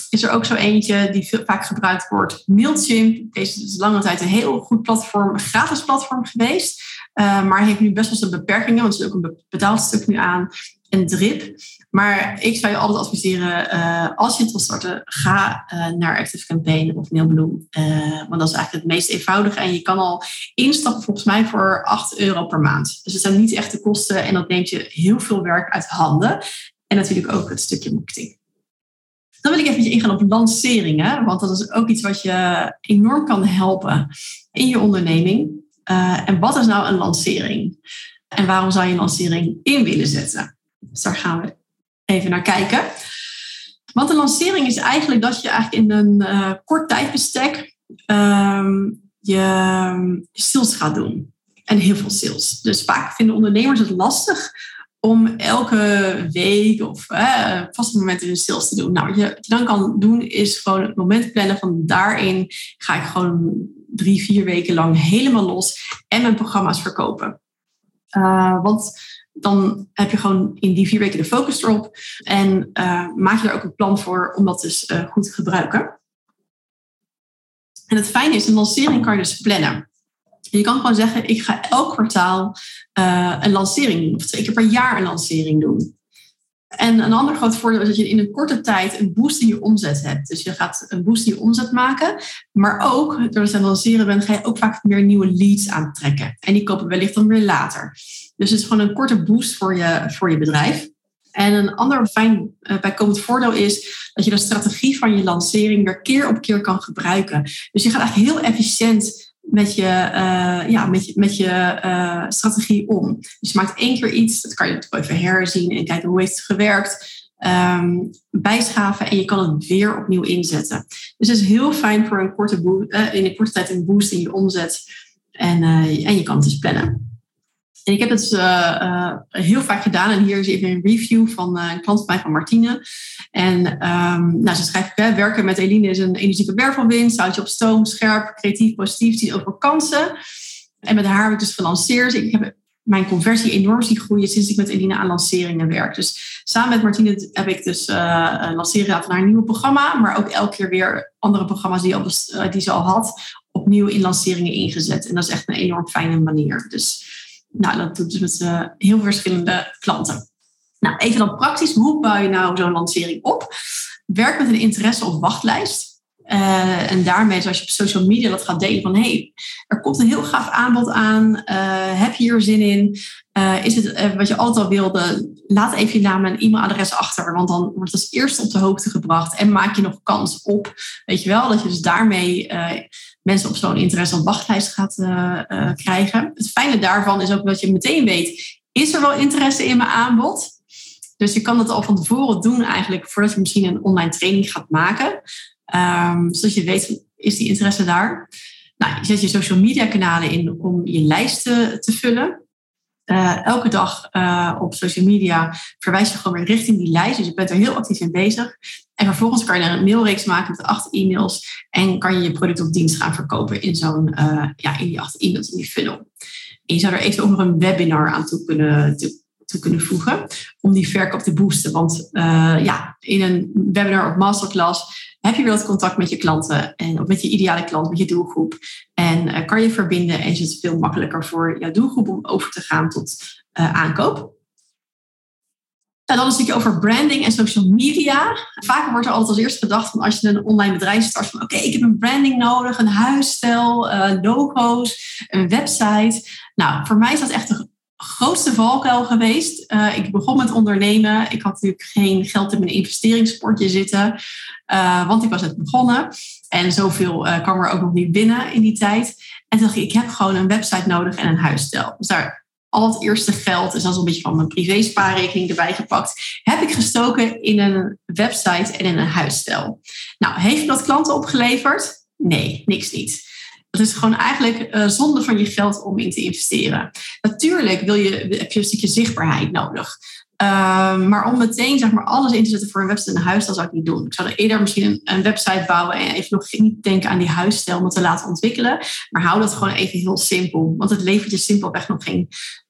is er ook zo eentje die veel, vaak gebruikt wordt. Mailchimp, deze is lange tijd een heel goed platform, een gratis platform geweest. Maar heeft nu best wel zijn beperkingen, want er is ook een betaald stuk nu aan. En drip. Maar ik zou je altijd adviseren, uh, als je het wil starten, ga uh, naar Active Campaign of Mailbloom. want dat is eigenlijk het meest eenvoudige. En je kan al instappen volgens mij voor 8 euro per maand. Dus het zijn niet echt de kosten en dat neemt je heel veel werk uit handen. En natuurlijk ook het stukje marketing. Dan wil ik even ingaan op lanceringen, want dat is ook iets wat je enorm kan helpen in je onderneming. Uh, en wat is nou een lancering? En waarom zou je een lancering in willen zetten? Daar gaan we even naar kijken. Want een lancering is eigenlijk dat je eigenlijk in een uh, kort tijdbestek uh, je sales gaat doen. En heel veel sales. Dus vaak vinden ondernemers het lastig om elke week of uh, vaste momenten in sales te doen. Nou, wat je, dan kan doen is gewoon het moment plannen van daarin ga ik gewoon drie, vier weken lang helemaal los en mijn programma's verkopen. Uh, want dan heb je gewoon in die vier weken de focus erop en uh, maak je er ook een plan voor om dat dus goed te gebruiken. En het fijne is, een lancering kan je dus plannen. Je kan gewoon zeggen, ik ga elk kwartaal uh, een lancering doen. Of twee keer per jaar een lancering doen. En een ander groot voordeel is dat je in een korte tijd een boost in je omzet hebt. Dus je gaat een boost in je omzet maken. Maar ook, door het te lanceren bent, ga je ook vaak meer nieuwe leads aantrekken. En die kopen wellicht dan weer later. Dus het is gewoon een korte boost voor je, voor je bedrijf. En een ander fijn uh, bijkomend voordeel is dat je de strategie van je lancering weer keer op keer kan gebruiken. Dus je gaat eigenlijk heel efficiënt met je, uh, ja, met met je uh, strategie om. Dus je maakt één keer iets, dat kan je natuurlijk even herzien en kijken hoe heeft het gewerkt. Um, bijschaven en je kan het weer opnieuw inzetten. Dus het is heel fijn voor een korte uh, in een korte tijd een boost in je omzet. En, en je kan het dus plannen. En ik heb het uh, uh, heel vaak gedaan. En hier is even een review van uh, een klant van mij, van Martine. En um, nou, ze schrijft, hè, werken met Eline is een energieke wervelwind. Zout je op stoom, scherp, creatief, positief, ziet over kansen. En met haar heb ik dus gelanceerd. Ik heb mijn conversie enorm zien groeien sinds ik met Eline aan lanceringen werk. Dus samen met Martine heb ik dus uh, lanceren van haar nieuwe programma. Maar ook elke keer weer andere programma's die, al, die ze al had. Opnieuw in lanceringen ingezet. En dat is echt een enorm fijne manier. Dus nou, dat doet dus met uh, heel verschillende klanten. Nou, even dan praktisch. Hoe bouw je nou zo'n lancering op? Werk met een interesse- of wachtlijst. Uh, en daarmee, zoals je op social media dat gaat delen van... hé, hey, er komt een heel gaaf aanbod aan. Uh, heb je hier zin in? Is het wat je altijd al wilde? Laat even je naam en e-mailadres achter. Want dan wordt het als eerste op de hoogte gebracht. En maak je nog kans op, weet je wel... dat je dus daarmee mensen op zo'n interesse- of wachtlijst gaat krijgen. Het fijne daarvan is ook dat je meteen weet... is er wel interesse in mijn aanbod? Dus je kan dat al van tevoren doen eigenlijk... voordat je misschien een online training gaat maken... Um, zodat je weet, is die interesse daar? Nou, je zet je social media kanalen in om je lijst te, vullen. Uh, elke dag op social media verwijs je gewoon weer richting die lijst. Dus je bent er heel actief in bezig. En vervolgens kan je een mailreeks maken met acht e-mails. En kan je je product of dienst gaan verkopen in, zo'n, uh, ja, in die acht e-mails, in die funnel. En je zou er even ook nog een webinar aan toe kunnen, toe, kunnen voegen. Om die verkoop te boosten. Want ja, in een webinar of masterclass heb je weer dat contact met je klanten en met je ideale klant, met je doelgroep. En uh, kan je verbinden en is het veel makkelijker voor jouw doelgroep om over te gaan tot aankoop. Dan een stukje over branding en social media. Vaak wordt er altijd als eerste gedacht van als je een online bedrijf start van oké, ik heb een branding nodig, een huisstijl, uh, logo's, een website. Nou, voor mij is dat echt een grootste valkuil geweest. Uh, ik begon met ondernemen. Ik had natuurlijk geen geld in mijn investeringsportje zitten, uh, want ik was net begonnen. En zoveel kwam er ook nog niet binnen in die tijd. En toen dacht ik, ik heb gewoon een website nodig en een huisstijl. Dus daar al het eerste geld, dus dat een beetje van mijn privé spaarrekening erbij gepakt, heb ik gestoken in een website en in een huisstijl. Nou, heeft dat klanten opgeleverd? Nee, niks niet. Dat is gewoon eigenlijk uh, zonde van je geld om in te investeren. Natuurlijk wil je, heb je een stukje zichtbaarheid nodig. Ehm, maar om meteen zeg maar, alles in te zetten voor een website en een huis, dat zou ik niet doen. Ik zou er eerder misschien een, website bouwen en even nog niet denken aan die huisstijl om het te laten ontwikkelen. Maar hou dat gewoon even heel simpel. Want het levert je simpelweg nog geen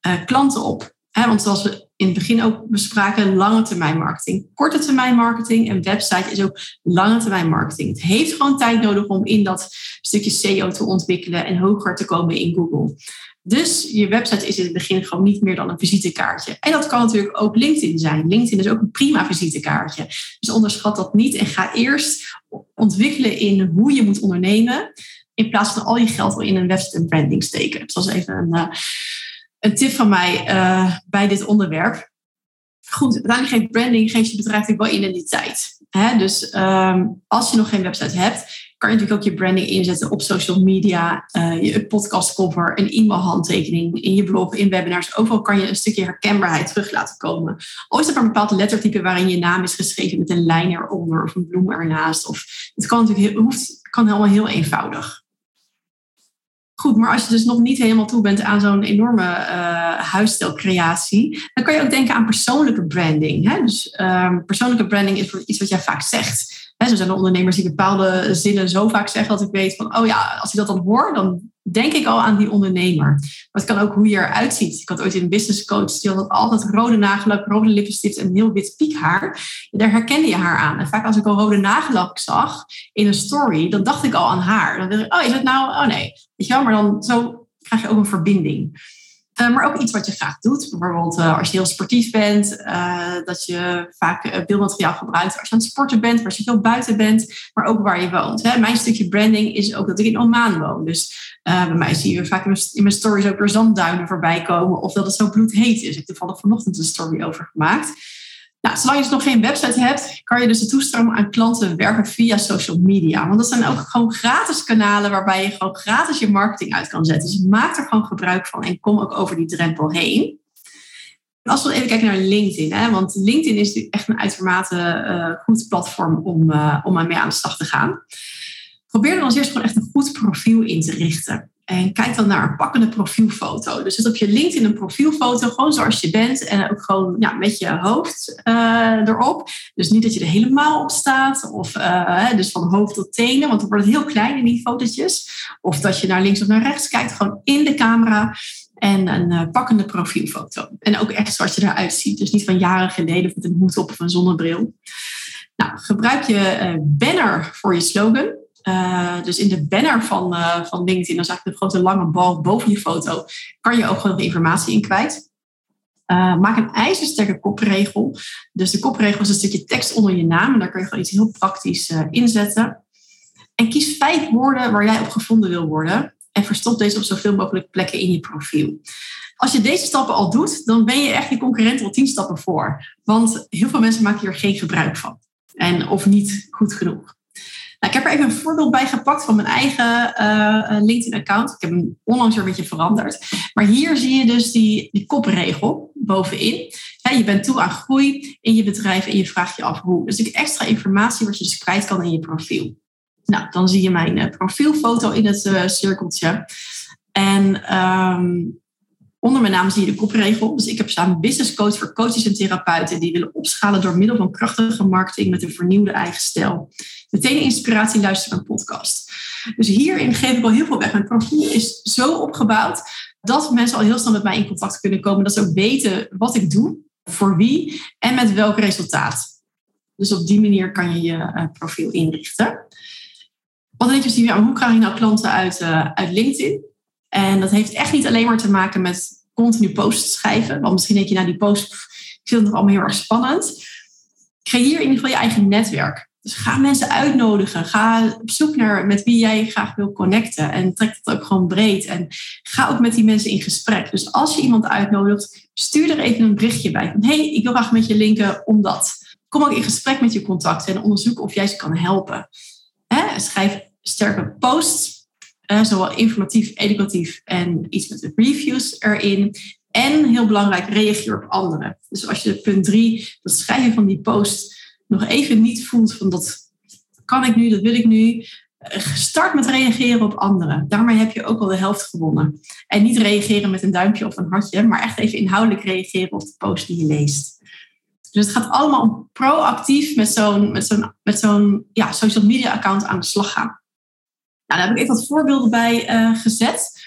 uh, klanten op. want zoals we in het begin ook bespraken, lange termijn marketing. Korte termijn marketing en website is ook lange termijn marketing. Het heeft gewoon tijd nodig om in dat stukje SEO te ontwikkelen en hoger te komen in Google. Dus je website is in het begin gewoon niet meer dan een visitekaartje. En dat kan natuurlijk ook LinkedIn zijn. LinkedIn is ook een prima visitekaartje. Dus onderschat dat niet en ga eerst ontwikkelen in hoe je moet ondernemen. In plaats van al je geld in een website en branding steken. Dat is even een, uh, een tip van mij uh, bij dit onderwerp. Goed, uiteindelijk geeft branding geeft je bedrijf natuurlijk wel identiteit. Hè? Dus um, als je nog geen website hebt, kan je natuurlijk ook je branding inzetten op social media, uh, je podcastcover, een e-mailhandtekening, in je blog, in webinars. Overal kan je een stukje herkenbaarheid terug laten komen. Al is er een bepaald lettertype waarin je naam is geschreven met een lijn eronder of een bloem ernaast. Of, het kan natuurlijk heel, hoeft, kan helemaal heel eenvoudig. Goed, maar als je dus nog niet helemaal toe bent aan zo'n enorme uh, huisstijlcreatie, dan kan je ook denken aan persoonlijke branding. Hè? Dus um, persoonlijke branding is iets wat jij vaak zegt. Zo zijn er ondernemers die bepaalde zinnen zo vaak zeggen dat ik weet van, oh ja, als ik dat dan hoor, dan denk ik al aan die ondernemer. Maar het kan ook hoe je eruit ziet. Ik had ooit een business coach, die had altijd rode nagellak, rode lippenstift en heel wit piekhaar. Daar herkende je haar aan. En vaak als ik al rode nagellak zag in een story, dan dacht ik al aan haar. Dan dacht ik, oh, is het nou? Oh nee. Weet je wel, maar dan zo krijg je ook een verbinding. Uh, maar ook iets wat je graag doet. Bijvoorbeeld uh, als je heel sportief bent, uh, dat je vaak beeldmateriaal gebruikt als je aan het sporten bent, als je veel buiten bent, maar ook waar je woont. Hè. Mijn stukje branding is ook dat ik in Oman woon. Dus bij mij zie je vaak in mijn, stories ook weer zandduinen voorbij komen of dat het zo bloedheet is. Ik heb toevallig vanochtend een story over gemaakt. Nou, zolang je dus nog geen website hebt, kan je dus de toestroom aan klanten werken via social media. Want dat zijn ook gewoon gratis kanalen waarbij je gewoon gratis je marketing uit kan zetten. Dus maak er gewoon gebruik van en kom ook over die drempel heen. Als we even kijken naar LinkedIn, hè, want LinkedIn is natuurlijk echt een uitermate uh, goed platform om, uh, om mee aan de slag te gaan. Probeer dan als eerst gewoon echt een goed profiel in te richten. En kijk dan naar een pakkende profielfoto. Dus zet op je LinkedIn een profielfoto, gewoon zoals je bent. En ook gewoon ja, met je hoofd uh, erop. Dus niet dat je er helemaal op staat. Of uh, dus van hoofd tot tenen. Want dan wordt het heel klein in die fotootjes. Of dat je naar links of naar rechts kijkt. Gewoon in de camera. En een uh, pakkende profielfoto. En ook echt zoals je eruit ziet. Dus niet van jaren geleden met een hoed op of een zonnebril. Nou, gebruik je banner voor je slogan. Uh, dus in de banner van, uh, van LinkedIn, dan zag ik een grote lange bal boven je foto, kan je ook gewoon informatie in kwijt. Uh, maak een ijzersterke kopregel. Dus de kopregel is een stukje tekst onder je naam en daar kun je gewoon iets heel praktisch inzetten. En kies vijf woorden waar jij op gevonden wil worden en verstop deze op zoveel mogelijk plekken in je profiel. Als je deze stappen al doet, dan ben je echt je concurrent al tien stappen voor. Want heel veel mensen maken hier geen gebruik van. En, of niet goed genoeg. Nou, ik heb er even een voorbeeld bij gepakt van mijn eigen uh, LinkedIn-account. Ik heb hem onlangs weer een beetje veranderd. Maar hier zie je dus die, die kopregel bovenin. je bent toe aan groei in je bedrijf en je vraagt je af hoe. Dus ik extra informatie wat je dus kan in je profiel. Nou, dan zie je mijn uh, profielfoto in het cirkeltje. En um, Onder mijn naam zie je de kopregel. Dus ik heb staan business coach voor coaches en therapeuten die willen opschalen door middel van krachtige marketing met een vernieuwde eigen stijl. Meteen inspiratie luisteren naar een podcast. Dus hierin geef ik al heel veel weg. Mijn profiel is zo opgebouwd dat mensen al heel snel met mij in contact kunnen komen. Dat ze ook weten wat ik doe, voor wie en met welk resultaat. Dus op die manier kan je je uh, profiel inrichten. Wat denk je, ja, hoe krijg je nou klanten uit, uh, uit LinkedIn? En dat heeft echt niet alleen maar te maken met continu posts schrijven. Want misschien denk je, nou die post, ik vind het nog allemaal heel erg spannend. Creëer in ieder geval je eigen netwerk. Dus ga mensen uitnodigen. Ga op zoek naar met wie jij graag wil connecten. En trek dat ook gewoon breed. En ga ook met die mensen in gesprek. Dus als je iemand uitnodigt, stuur er even een berichtje bij. Hey, ik wil graag met je linken omdat. Kom ook in gesprek met je contacten en onderzoek of jij ze kan helpen. Schrijf sterke posts zowel informatief, educatief en iets met reviews erin. En heel belangrijk, reageer op anderen. Dus als je punt drie, dat schrijven van die post, nog even niet voelt van dat kan ik nu, dat wil ik nu. start met reageren op anderen. Daarmee heb je ook al de helft gewonnen. En niet reageren met een duimpje of een hartje, maar echt even inhoudelijk reageren op de post die je leest. Dus het gaat allemaal om proactief met zo'n met zo'n met zo'n ja, social media account aan de slag gaan. Nou, daar heb ik even wat voorbeelden bij uh, gezet.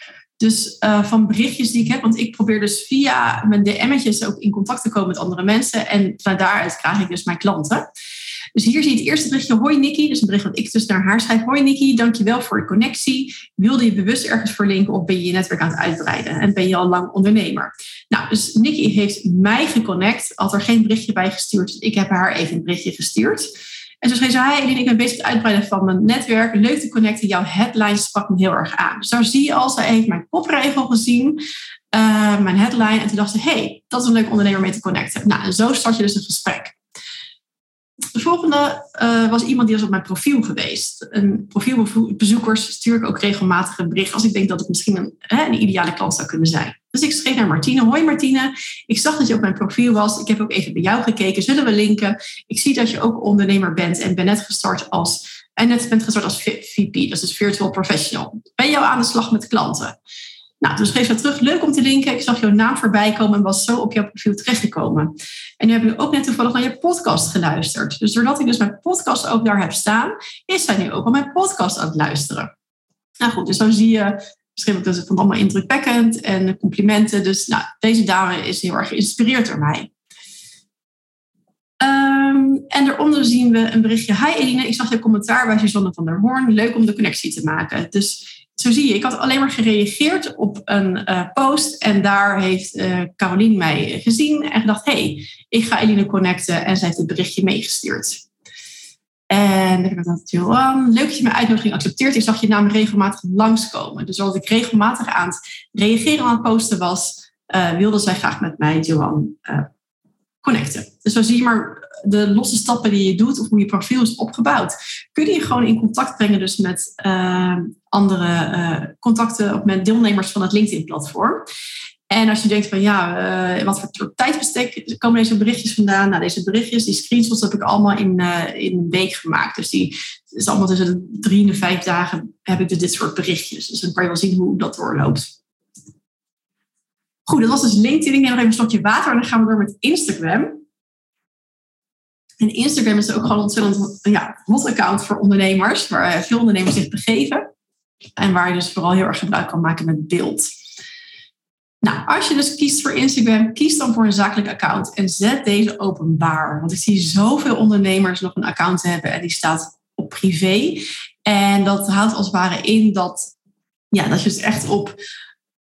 Dus uh, van berichtjes die ik heb, want ik probeer dus via mijn DM'tjes ook in contact te komen met andere mensen. En van daaruit krijg ik dus mijn klanten. Dus hier zie je het eerste berichtje. Hoi Nikki. Dus een bericht wat ik dus naar haar schrijf. Hoi Nikki, dankjewel voor je connectie. Wilde je bewust ergens verlinken of ben je je netwerk aan het uitbreiden? En ben je al lang ondernemer? Nou, dus Nikki heeft mij geconnect. Had er geen berichtje bij gestuurd. Dus ik heb haar even een berichtje gestuurd. En zo schreef ze, Eline, ik ben bezig met het uitbreiden van mijn netwerk. Leuk te connecten. Jouw headline sprak me heel erg aan. Dus daar zie je al, ze heeft mijn popregel gezien. Uh, mijn headline. En toen dacht ze, hey, dat is een leuk ondernemer mee te connecten. Nou, en zo start je dus een gesprek. De volgende uh, was iemand die was op mijn profiel geweest. Een profielbezoekers stuur ik ook regelmatig een bericht als ik denk dat het misschien een, hè, een ideale klant zou kunnen zijn. Dus ik schreef naar Martine. Hoi Martine, ik zag dat je op mijn profiel was. Ik heb ook even bij jou gekeken. Zullen we linken? Ik zie dat je ook ondernemer bent en ben net gestart als, en net bent gestart als VP, dat is dus Virtual Professional. Ben je aan de slag met klanten? Nou, toen schreef ze terug, leuk om te linken. Ik zag jouw naam voorbij komen en was zo op jouw profiel terechtgekomen. En nu heb ik ook net toevallig naar je podcast geluisterd. Dus doordat ik dus mijn podcast ook daar heb staan, is zij nu ook al mijn podcast aan het luisteren. Nou goed, dus dan zie je, misschien ook dat het allemaal indrukwekkend en complimenten. Dus nou, deze dame is heel erg geïnspireerd door mij. Um, en daaronder zien we een berichtje. Hi Eline, ik zag je commentaar bij Suzanne van der Hoorn. Leuk om de connectie te maken. Dus zo zie je, ik had alleen maar gereageerd op een uh, post en daar heeft uh, Carolien mij gezien en gedacht, hey, ik ga Eline connecten en zij heeft het berichtje meegestuurd. En ik dacht, Johan, leuk dat je mijn uitnodiging accepteert. Ik zag je naam regelmatig langskomen. Dus als ik regelmatig aan het reageren aan het posten was, uh, wilde zij graag met mij, Johan, connecten. Dus zo zie je maar de losse stappen die je doet of hoe je profiel is opgebouwd, kun je gewoon in contact brengen dus met uh, andere uh, contacten of met deelnemers van het LinkedIn-platform. En als je denkt van ja, uh, wat voor tijdbestek komen deze berichtjes vandaan? Nou, deze berichtjes, die screenshots heb ik allemaal in, in een week gemaakt. Dus die is allemaal tussen drie en de vijf dagen heb ik dus dit soort berichtjes. Dus dan kan je wel zien hoe dat doorloopt. Goed, dat was dus LinkedIn. Ik neem nog even een slokje water en dan gaan we door met Instagram. En Instagram is ook gewoon een ontzettend ja, hot account voor ondernemers, waar veel ondernemers zich begeven. En waar je dus vooral heel erg gebruik kan maken met beeld. Nou, als je dus kiest voor Instagram, kies dan voor een zakelijk account en zet deze openbaar. Want ik zie zoveel ondernemers nog een account hebben en die staat op privé. En dat houdt als het ware in dat, ja, dat je het echt op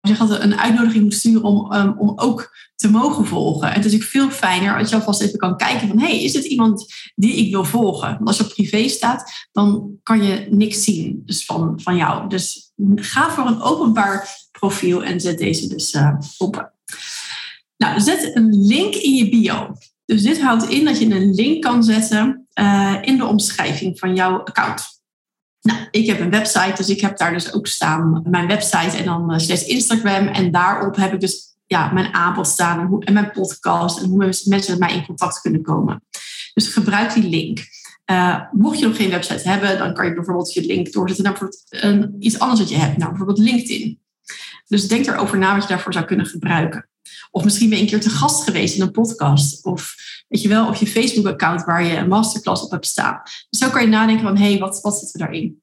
zeg altijd, een uitnodiging moet sturen om, um, om ook te mogen volgen. En het is ook veel fijner als je alvast even kan kijken van... hey, is het iemand die ik wil volgen? Want als je op privé staat, dan kan je niks zien dus van, van jou. Dus ga voor een openbaar profiel en zet deze dus uh, op. Nou, zet een link in je bio. Dus dit houdt in dat je een link kan zetten uh, in de omschrijving van jouw account. Nou, ik heb een website, dus ik heb daar dus ook staan mijn website en dan uh, slechts Instagram. En daarop heb ik dus ja, mijn aanbod staan en, mijn podcast en hoe mensen met mij in contact kunnen komen. Dus gebruik die link. Uh, mocht je nog geen website hebben, dan kan je bijvoorbeeld je link doorzetten naar een, iets anders wat je hebt, nou bijvoorbeeld LinkedIn. Dus denk erover na wat je daarvoor zou kunnen gebruiken. Of misschien ben je een keer te gast geweest in een podcast. Of weet je wel, of je Facebook-account waar je een masterclass op hebt staan. Dus zo kan je nadenken van, hé, hey, wat, wat zit er daarin?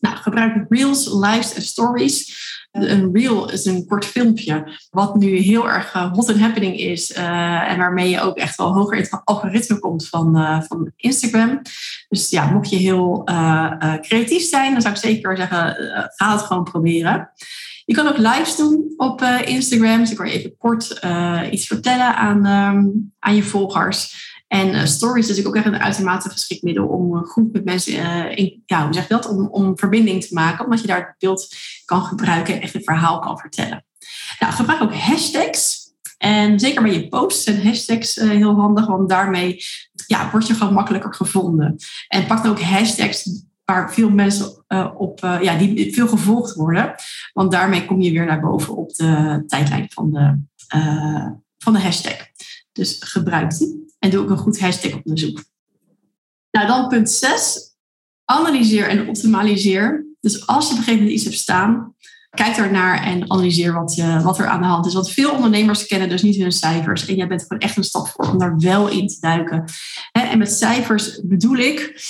Nou, gebruik Reels, Lives en Stories. Een reel is een kort filmpje, wat nu heel erg uh, hot and happening is. Uh, en waarmee je ook echt wel hoger in het algoritme komt van, van Instagram. Dus ja, mocht je heel creatief zijn, dan zou ik zeker zeggen, ga het gewoon proberen. Je kan ook lives doen op Instagram. Dus ik kan je even kort iets vertellen aan, um, aan je volgers. En uh, stories is ook echt een uitermate geschikt middel om goed met mensen ja, hoe zeg je dat? Om, om verbinding te maken, omdat je daar het beeld kan gebruiken en echt een verhaal kan vertellen. Nou, gebruik ook hashtags. En zeker bij je posts zijn hashtags heel handig, want daarmee ja, word je gewoon makkelijker gevonden. En pak dan ook hashtags waar veel mensen op, ja, die veel gevolgd worden. Want daarmee kom je weer naar boven op de tijdlijn van de, van de hashtag. Dus gebruik die. En doe ook een goed hashtag onderzoek. Nou, dan punt 6. analyseer en optimaliseer. Dus als je op een gegeven moment iets hebt staan, kijk daarnaar en analyseer wat, je, wat er aan de hand is. Want veel ondernemers kennen dus niet hun cijfers. En jij bent gewoon echt een stap voor om daar wel in te duiken. En met cijfers bedoel ik,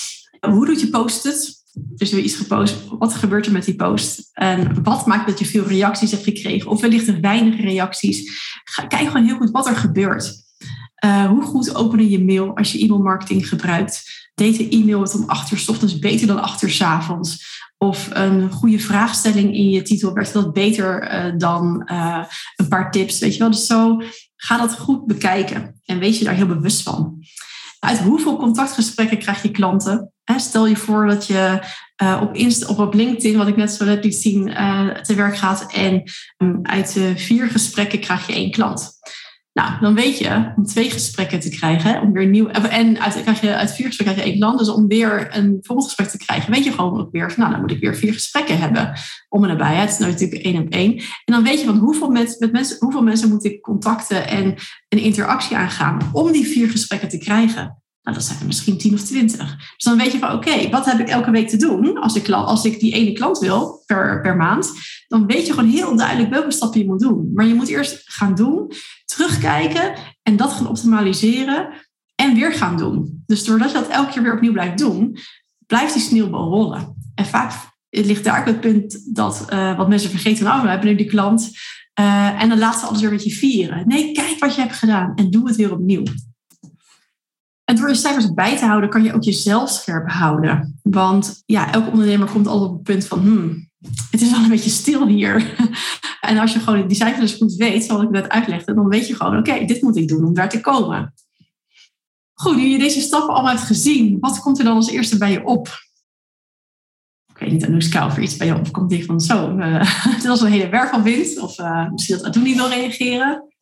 hoe doet je post het? Dus we iets gepost. Wat gebeurt er met die post? En wat maakt dat je veel reacties hebt gekregen? Of wellicht er weinig reacties? Kijk gewoon heel goed wat er gebeurt. Uh, hoe goed openen je mail als je e-mailmarketing gebruikt? Deed de e-mail het om acht uur s ochtends beter dan acht uur s avonds? Of een goede vraagstelling in je titel werkt dat beter uh, dan uh, een paar tips? Weet je wel? Dus zo ga dat goed bekijken en wees je daar heel bewust van. Uit hoeveel contactgesprekken krijg je klanten? Stel je voor dat je uh, op, of op LinkedIn, wat ik net zo net liet zien, uh, te werk gaat. En um, uit vier gesprekken krijg je één klant. Nou, dan weet je om twee gesprekken te krijgen, om weer nieuw. En uit, krijg je, uit vier gesprekken krijg je één klant. Dus om weer een gesprek te krijgen, weet je gewoon ook weer van, nou, dan moet ik weer vier gesprekken hebben om en nabij. Het is nou natuurlijk één op één. En dan weet je van hoeveel, met, met mensen, hoeveel mensen moet ik contacten en een interactie aangaan om die vier gesprekken te krijgen. Nou, dat zijn er misschien 10 of 20. Dus dan weet je van, oké, wat heb ik elke week te doen als ik, als ik die ene klant wil per, per maand? Dan weet je gewoon heel duidelijk welke stappen je moet doen. Maar je moet eerst gaan doen, terugkijken en dat gaan optimaliseren en weer gaan doen. Dus doordat je dat elke keer weer opnieuw blijft doen, blijft die sneeuwbal rollen. En vaak ligt daar ook het punt dat uh, wat mensen vergeten, nou, we hebben nu die klant. Uh, en dan laat ze alles weer een beetje vieren. Nee, kijk wat je hebt gedaan en doe het weer opnieuw. En door je cijfers bij te houden, kan je ook jezelf scherp houden. Want ja, elke ondernemer komt altijd op het punt van, hmm, het is wel een beetje stil hier. en als je gewoon die cijfers goed weet, zoals ik net uitlegde, dan weet je gewoon, oké, dit moet ik doen om daar te komen. Goed, nu je deze stappen allemaal hebt gezien, wat komt er dan als eerste bij je op? Ik weet niet, Anouska, of er iets bij je opkomt die van zo, uh, het was een hele werk van wind. Of uh, misschien dat Adoe niet wil reageren.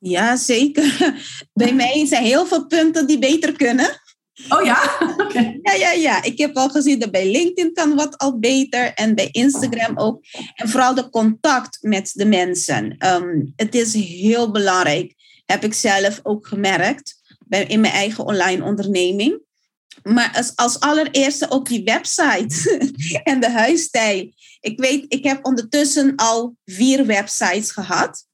Ja, zeker. Bij mij zijn heel veel punten die beter kunnen. Oh ja? Okay. Ja, ja, ja. Ik heb al gezien dat bij LinkedIn kan wat al beter en bij Instagram ook. En vooral de contact met de mensen. Um, het is heel belangrijk, heb ik zelf ook gemerkt bij, in mijn eigen online onderneming. Maar als, als allereerste ook die website en de huisstijl. Ik weet, ik heb ondertussen al vier websites gehad.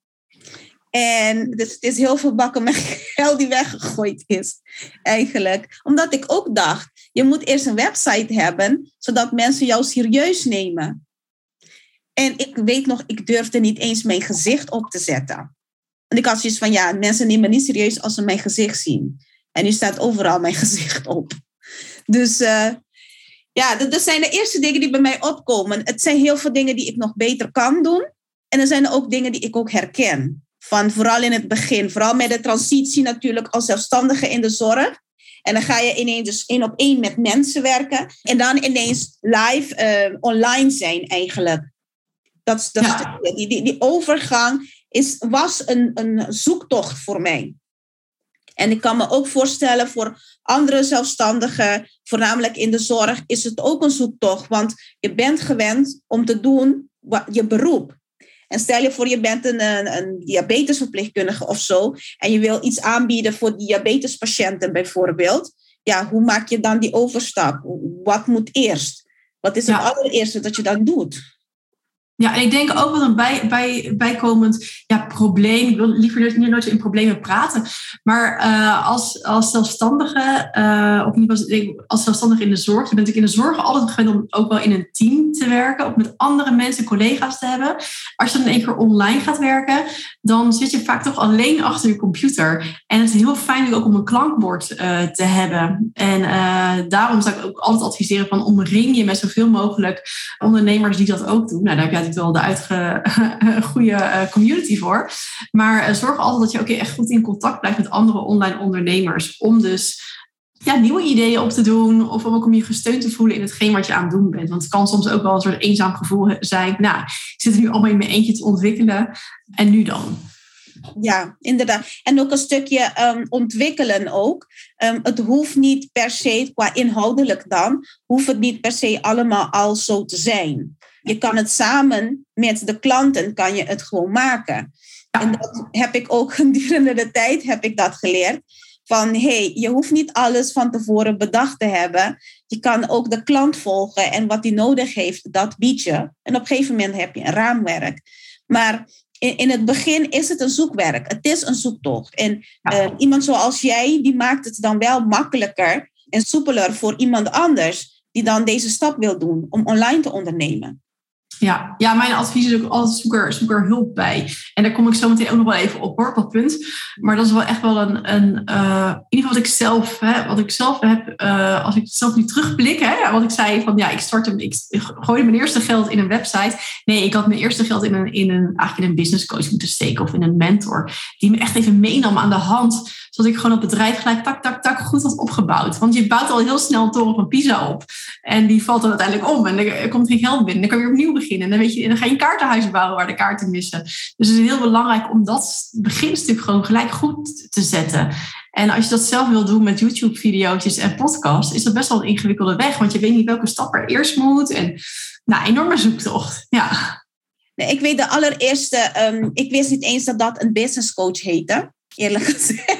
En dus het is heel veel bakken met geld die weggegooid is, eigenlijk. Omdat ik ook dacht, je moet eerst een website hebben, zodat mensen jou serieus nemen. En ik weet nog, ik durfde niet eens mijn gezicht op te zetten. En ik had zoiets van, ja, mensen nemen me niet serieus als ze mijn gezicht zien. En nu staat overal mijn gezicht op. Dus uh, ja, dat zijn de eerste dingen die bij mij opkomen. Het zijn heel veel dingen die ik nog beter kan doen. En er zijn ook dingen die ik ook herken. Van vooral in het begin, vooral met de transitie natuurlijk als zelfstandige in de zorg. En dan ga je ineens dus één op één met mensen werken. En dan ineens live uh, online zijn eigenlijk. Dat, dat ja. die, die, die overgang is, was een, een zoektocht voor mij. En ik kan me ook voorstellen voor andere zelfstandigen, voornamelijk in de zorg, is het ook een zoektocht. Want je bent gewend om te doen wat, je beroep. En stel je voor, je bent een, een, diabetesverpleegkundige of zo. En je wil iets aanbieden voor diabetespatiënten bijvoorbeeld. Ja, hoe maak je dan die overstap? Wat moet eerst? Wat is het ja. allereerste dat je dan doet? Ja, en ik denk ook wel een bij, bij, bijkomend ja, probleem. Ik wil liever niet nooit in problemen praten. Maar uh, als, als zelfstandige, uh, of niet als zelfstandige in de zorg, je bent natuurlijk in de zorg altijd gewend om ook wel in een team te werken, of met andere mensen, collega's te hebben. Als je dan in één keer online gaat werken, dan zit je vaak toch alleen achter je computer. En het is heel fijn ook om een klankbord uh, te hebben. En daarom zou ik ook altijd adviseren van omring je met zoveel mogelijk ondernemers die dat ook doen. Nou, daar heb wel de uitge, goede uh, community voor. Maar uh, zorg altijd dat je ook echt goed in contact blijft met andere online ondernemers. Om dus ja, nieuwe ideeën op te doen. Of om ook om je gesteund te voelen in hetgeen wat je aan het doen bent. Want het kan soms ook wel een soort eenzaam gevoel zijn. Nou, ik zit er nu allemaal in mijn eentje te ontwikkelen. En nu dan? Ja, inderdaad. En ook een stukje um, ontwikkelen ook. Um, het hoeft niet per se, qua inhoudelijk dan, hoeft het niet per se allemaal al zo te zijn. Je kan het samen met de klanten, kan je het gewoon maken. En dat heb ik ook gedurende de tijd heb ik dat geleerd. van hey, je hoeft niet alles van tevoren bedacht te hebben. Je kan ook de klant volgen en wat hij nodig heeft, dat bied je. En op een gegeven moment heb je een raamwerk. Maar in, in het begin is het een zoekwerk. Het is een zoektocht. En eh, iemand zoals jij, die maakt het dan wel makkelijker en soepeler voor iemand anders die dan deze stap wil doen om online te ondernemen. Ja, ja, mijn advies is ook altijd zoek er, er hulp bij. En daar kom ik zo meteen ook nog wel even op hoor, op dat punt. Maar dat is wel echt wel een, een uh, in ieder geval wat ik zelf, hè, wat ik zelf heb, uh, als ik zelf nu terugblik, hè, wat ik zei van ja, ik start hem, ik gooide mijn eerste geld in een website. Nee, ik had mijn eerste geld in een, in een, eigenlijk in een business coach moeten steken of in een mentor. Die me echt even meenam aan de hand zodat ik gewoon op bedrijf gelijk tak, tak, tak goed had opgebouwd. Want je bouwt al heel snel een toren van Pisa op. En die valt dan uiteindelijk om. En er komt geen geld binnen. Dan kan je weer opnieuw beginnen. En dan, weet je, dan ga je een kaartenhuis bouwen waar de kaarten missen. Dus het is heel belangrijk om dat beginstuk gewoon gelijk goed te zetten. En als je dat zelf wil doen met YouTube-video's en podcasts, is dat best wel een ingewikkelde weg. Want je weet niet welke stap er eerst moet. En nou, enorme zoektocht. Ja. Nee, ik weet de allereerste, um, ik wist niet eens dat dat een business coach heette, eerlijk gezegd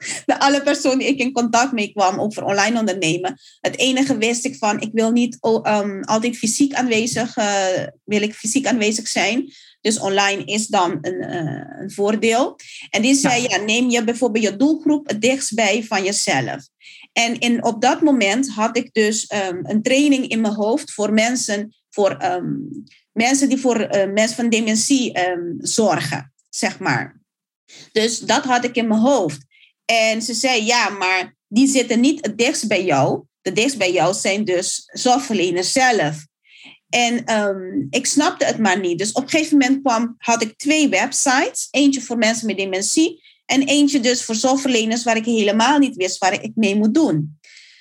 de alle personen die ik in contact mee kwam over online ondernemen. Het enige wist ik van, ik wil niet um, altijd fysiek aanwezig, uh, wil ik fysiek aanwezig zijn. Dus online is dan een, uh, een voordeel. En die zei, ja. neem je bijvoorbeeld je doelgroep het dichtst bij van jezelf. En in, op dat moment had ik dus um, een training in mijn hoofd voor mensen, voor um, mensen die voor uh, mensen van dementie zorgen, zeg maar. Dus dat had ik in mijn hoofd. En ze zei, ja, maar die zitten niet het dichtst bij jou. De dichtst bij jou zijn dus zorgverleners zelf. En um, ik snapte het maar niet. Dus op een gegeven moment kwam, had ik twee websites. Eentje voor mensen met dementie. En eentje dus voor zorgverleners waar ik helemaal niet wist waar ik mee moet doen.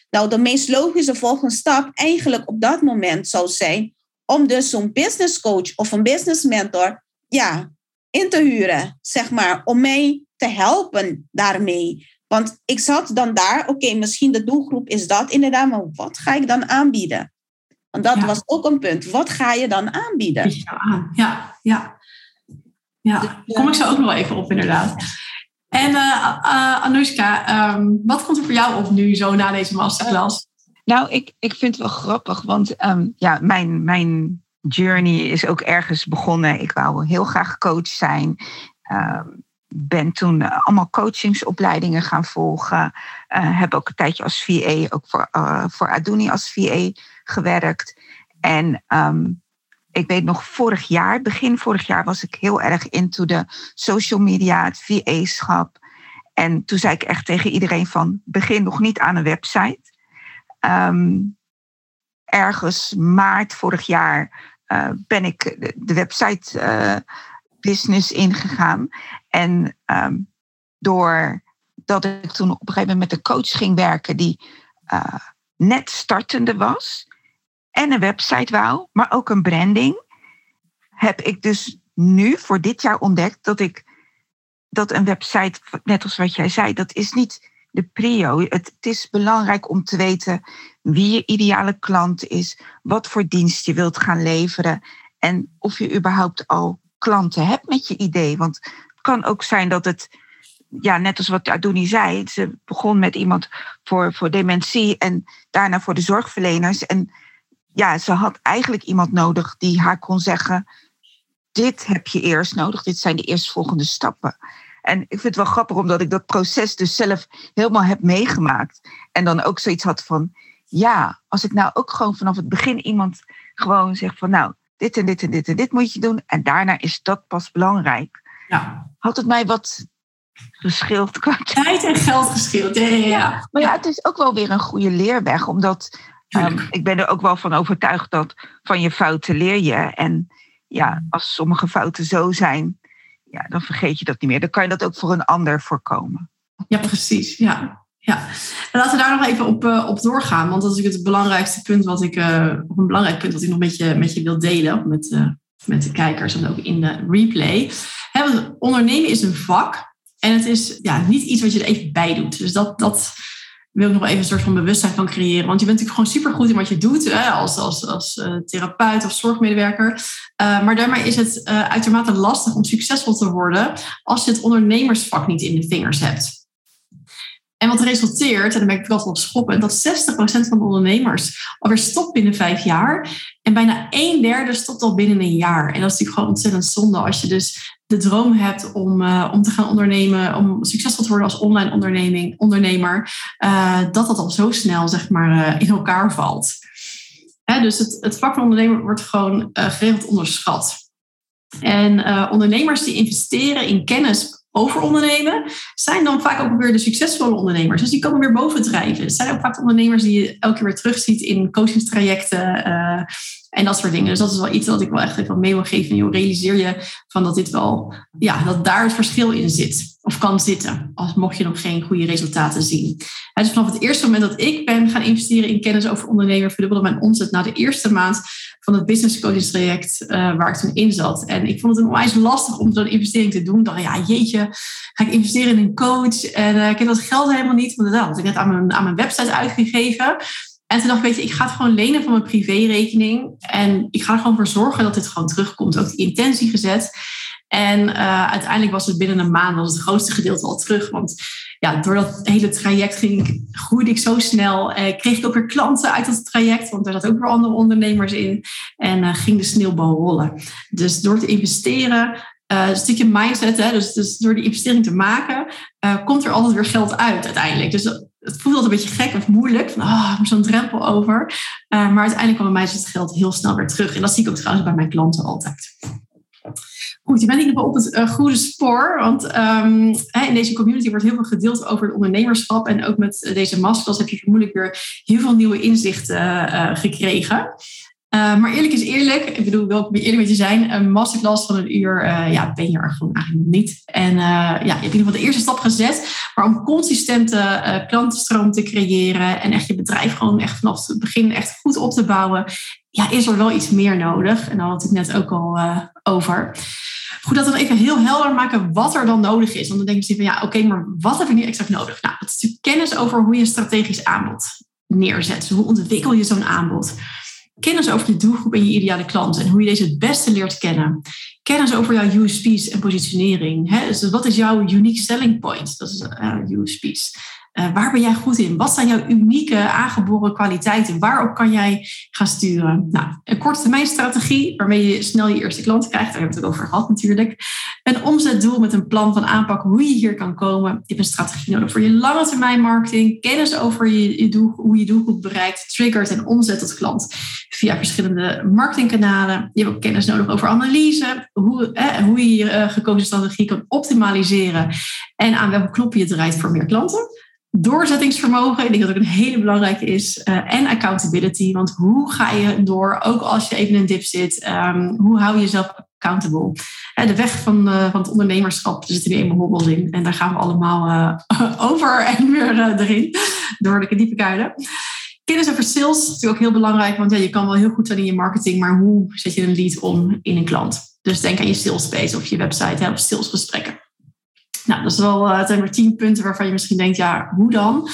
Nou, de meest logische volgende stap eigenlijk op dat moment zou zijn om dus zo'n business coach of een business mentor ja, in te huren, zeg maar, om mij te helpen daarmee. Want ik zat dan daar, oké, misschien de doelgroep is dat inderdaad, maar wat ga ik dan aanbieden? Want dat was ook een punt. Wat ga je dan aanbieden? Ja, ja, ja. ja. daar kom ik zo ook nog even op, inderdaad. En uh, uh, Anoushka, um, wat komt er voor jou op nu, zo na deze masterclass? Nou, ik, ik vind het wel grappig, want um, ja, mijn, mijn journey is ook ergens begonnen. Ik wou heel graag coach zijn. Um, ben toen eh, allemaal coachingsopleidingen gaan volgen. Uh, heb ook een tijdje als VA, ook voor, uh, voor Aduni als VA gewerkt. En um, ik weet nog, vorig jaar, begin vorig jaar, was ik heel erg into de social media, het VA-schap. En toen zei ik echt tegen iedereen van, begin nog niet aan een website. Um, ergens maart vorig jaar ben ik de, de website business ingegaan. En um, doordat ik toen op een gegeven moment met een coach ging werken die uh, net startende was en een website wou, maar ook een branding, heb ik dus nu voor dit jaar ontdekt dat ik dat een website, net als wat jij zei, dat is niet de prio. Het, het, is belangrijk om te weten wie je ideale klant is, wat voor dienst je wilt gaan leveren en of je überhaupt al klanten hebt met je idee. Want het kan ook zijn dat het, ja, net als wat Adouni zei, ze begon met iemand voor, voor dementie en daarna voor de zorgverleners. En ja, ze had eigenlijk iemand nodig die haar kon zeggen: Dit heb je eerst nodig, dit zijn de eerstvolgende stappen. En ik vind het wel grappig omdat ik dat proces dus zelf helemaal heb meegemaakt. En dan ook zoiets had van, ja, als ik nou ook gewoon vanaf het begin iemand gewoon zeg van, nou, dit en dit en dit en dit moet je doen. En daarna is dat pas belangrijk. Ja. Had het mij wat geschild qua tijd en geld geschild. Ja, ja, ja. Maar ja, het is ook wel weer een goede leerweg, omdat um, ik ben er ook wel van overtuigd dat van je fouten leer je. En ja, als sommige fouten zo zijn, ja, dan vergeet je dat niet meer. Dan kan je dat ook voor een ander voorkomen. Ja, precies. Ja. Ja, laten we daar nog even op, uh, op doorgaan. Want dat is het belangrijkste punt wat ik, uh, een belangrijk punt wat ik nog met je, met je wil delen. Met, uh, met de kijkers en ook in de replay. Hè, ondernemen is een vak. En het is ja, niet iets wat je er even bij doet. Dus dat, dat wil ik nog even een soort van bewustzijn van creëren. Want je bent natuurlijk gewoon supergoed in wat je doet. Als als, als therapeut of zorgmedewerker. maar daarmee is het uitermate lastig om succesvol te worden. Als je het ondernemersvak niet in de vingers hebt. En wat resulteert, en dan ben ik wel op schoppen, dat 60% van de ondernemers alweer stopt binnen vijf jaar. En bijna een derde stopt al binnen een jaar. En dat is natuurlijk gewoon ontzettend zonde als je dus de droom hebt om, uh, om te gaan ondernemen, om succesvol te worden als online onderneming, ondernemer, uh, dat dat al zo snel zeg maar, uh, in elkaar valt. Hè, dus het, het vak van ondernemer wordt gewoon geregeld onderschat. En ondernemers die investeren in kennis over ondernemen, zijn dan vaak ook weer de succesvolle ondernemers. Dus die komen weer boven drijven. Het zijn ook vaak ondernemers die je elke keer weer terugziet in coachingstrajecten uh, en dat soort dingen. Dus dat is wel iets wat ik wel echt even mee wil geven. En realiseer je van dat dit wel, ja, dat daar het verschil in zit. Of kan zitten, als mocht je nog geen goede resultaten zien. dus vanaf het eerste moment dat ik ben gaan investeren in kennis over ondernemer, verdubbelde mijn omzet na de eerste maand van het business coaching traject uh, waar ik toen in zat. En ik vond het een onwijs lastig om zo'n investering te doen. Ik dacht, ja, jeetje, ga ik investeren in een coach? En uh, ik heb dat geld helemaal niet, want dat had ik net aan mijn, aan mijn website uitgegeven. En toen dacht ik, weet je, ik ga het gewoon lenen van mijn privérekening. En ik ga er gewoon voor zorgen dat dit gewoon terugkomt. Ook die intentie gezet. En uh, uiteindelijk was het binnen een maand was het grootste gedeelte al terug. Want ja, door dat hele traject ging ik, groeide ik zo snel. Uh, kreeg ik ook weer klanten uit dat traject, want er zaten ook weer andere ondernemers in. En uh, ging de sneeuwbal rollen. Dus door te investeren, een stukje mindset, hè, dus, dus door die investering te maken, komt er altijd weer geld uit uiteindelijk. Dus het voelt altijd een beetje gek of moeilijk. Van, oh, zo'n drempel over. maar uiteindelijk kwam bij mij het geld heel snel weer terug. En dat zie ik ook trouwens bij mijn klanten altijd. Goed, je bent in ieder geval op het uh, goede spoor. Want um, in deze community wordt heel veel gedeeld over het ondernemerschap. En ook met deze masterclass heb je vermoedelijk weer heel veel nieuwe inzichten gekregen. Uh, maar eerlijk is eerlijk, ik bedoel, wil ik eerlijk met je zijn, een masterclass van een uur, uh, ja, ben je er gewoon eigenlijk niet. En uh, ja, je hebt in ieder geval de eerste stap gezet, maar om consistente klantenstroom te creëren en echt je bedrijf gewoon echt vanaf het begin echt goed op te bouwen, ja, is er wel iets meer nodig. En daar had ik net ook al over. Goed, dat we even heel helder maken wat er dan nodig is. Want dan denk je van ja, oké, maar wat heb ik nu exact nodig? Nou, het is natuurlijk kennis over hoe je strategisch aanbod neerzet. Dus hoe ontwikkel je zo'n aanbod? Kennis over je doelgroep en je ideale klanten en hoe je deze het beste leert kennen. Kennis over jouw USP's en positionering. Hè? Dus wat is jouw unique selling point? Dat is uh, USP's. Uh, waar ben jij goed in? Wat zijn jouw unieke aangeboren kwaliteiten? Waarop kan jij gaan sturen? Nou, een korte termijn strategie waarmee je snel je eerste klant krijgt. Daar hebben we het over gehad natuurlijk. Een omzetdoel met een plan van aanpak hoe je hier kan komen. Je hebt een strategie nodig voor je lange termijn marketing. Kennis over je, je doel, hoe je doelgroep bereikt, triggert en omzet tot klant via verschillende marketingkanalen. Je hebt ook kennis nodig over analyse, hoe, eh, hoe je je uh, gekozen strategie kan optimaliseren en aan welke knoppen je draait voor meer klanten doorzettingsvermogen, ik denk dat ook een hele belangrijke is. Uh, en accountability. Want hoe ga je door, ook als je even in een dip zit, um, hoe hou je jezelf accountable? Uh, de weg van, uh, van het ondernemerschap, er zitten nu eenmaal hobbels in. En daar gaan we allemaal over en weer erin, door de diepe kuilen. Kennis over sales is natuurlijk ook heel belangrijk, want ja, je kan wel heel goed zijn in je marketing, maar hoe zet je een lead om in een klant? Dus denk aan je sales space of je website hè, of salesgesprekken. Nou, dat is wel, maar tien punten waarvan je misschien denkt, ja, hoe dan?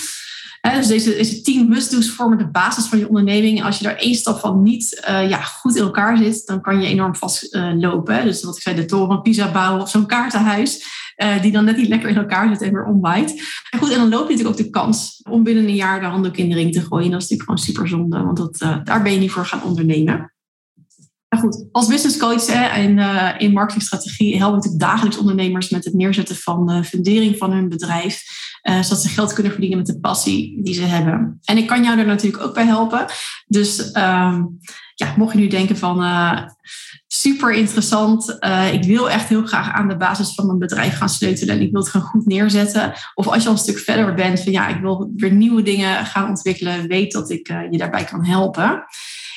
dus deze, tien must-do's vormen de basis van je onderneming. Als je daar één stap van niet uh, ja, goed in elkaar zit, dan kan je enorm vastlopen. Dus wat ik zei, de toren van Pisa bouwen of zo'n kaartenhuis, die dan net niet lekker in elkaar zit en weer omwaait. En goed, en dan loop je natuurlijk ook de kans om binnen een jaar de handdoek in de ring te gooien. Dat is natuurlijk gewoon super zonde, want dat, daar ben je niet voor gaan ondernemen. Maar goed, als business coach en uh, in marketingstrategie helpen we natuurlijk dagelijks ondernemers met het neerzetten van de fundering van hun bedrijf. Uh, zodat ze geld kunnen verdienen met de passie die ze hebben. En ik kan jou daar natuurlijk ook bij helpen. Dus uh, ja, mocht je nu denken van uh, super interessant. ik wil echt heel graag aan de basis van mijn bedrijf gaan sleutelen. En ik wil het gewoon goed neerzetten. Of als je al een stuk verder bent van ja, ik wil weer nieuwe dingen gaan ontwikkelen. Weet dat ik je daarbij kan helpen.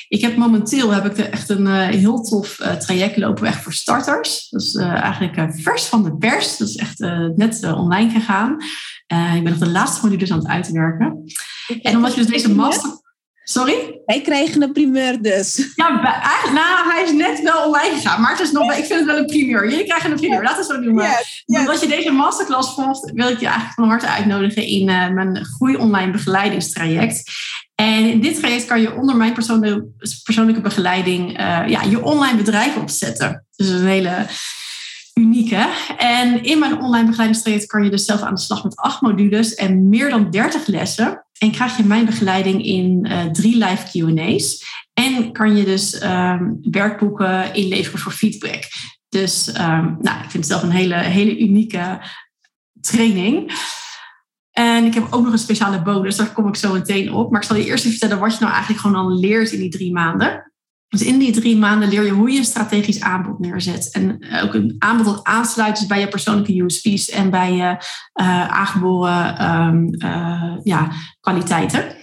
Ik heb momenteel heb ik echt een uh, heel tof uh, traject lopen weg voor starters. Dat is uh, eigenlijk vers van de pers. Dat is echt net online gegaan. ik ben nog de laatste modules aan het uitwerken. En omdat je dus deze master... Sorry? Wij krijgen een primeur dus. Ja, eigenlijk, nou, hij is net wel online gegaan. Maar het is nog, ik vind het wel een primeur. Jullie krijgen een primeur, laten we zo noemen. Yes, yes. Omdat je deze masterclass volgt, wil ik je eigenlijk van harte uitnodigen in mijn Groei Online begeleidingstraject. En in dit traject kan je onder mijn persoonlijke, persoonlijke begeleiding uh, ja, je online bedrijf opzetten. Dus een hele uniek hè. En in mijn online begeleidingstraject kan je dus zelf aan de slag met acht modules en meer dan 30 lessen. En krijg je mijn begeleiding in uh, drie live QA's. En kan je dus um, werkboeken inleveren voor feedback. Dus um, nou, ik vind het zelf een hele, hele unieke training. En ik heb ook nog een speciale bonus, daar kom ik zo meteen op. Maar ik zal je eerst even vertellen wat je nou eigenlijk gewoon al leert in die drie maanden. Dus in die drie maanden leer je hoe je een strategisch aanbod neerzet. En ook een aanbod dat aansluit bij je persoonlijke USP's en bij je uh, aangeboren um, uh, ja, kwaliteiten.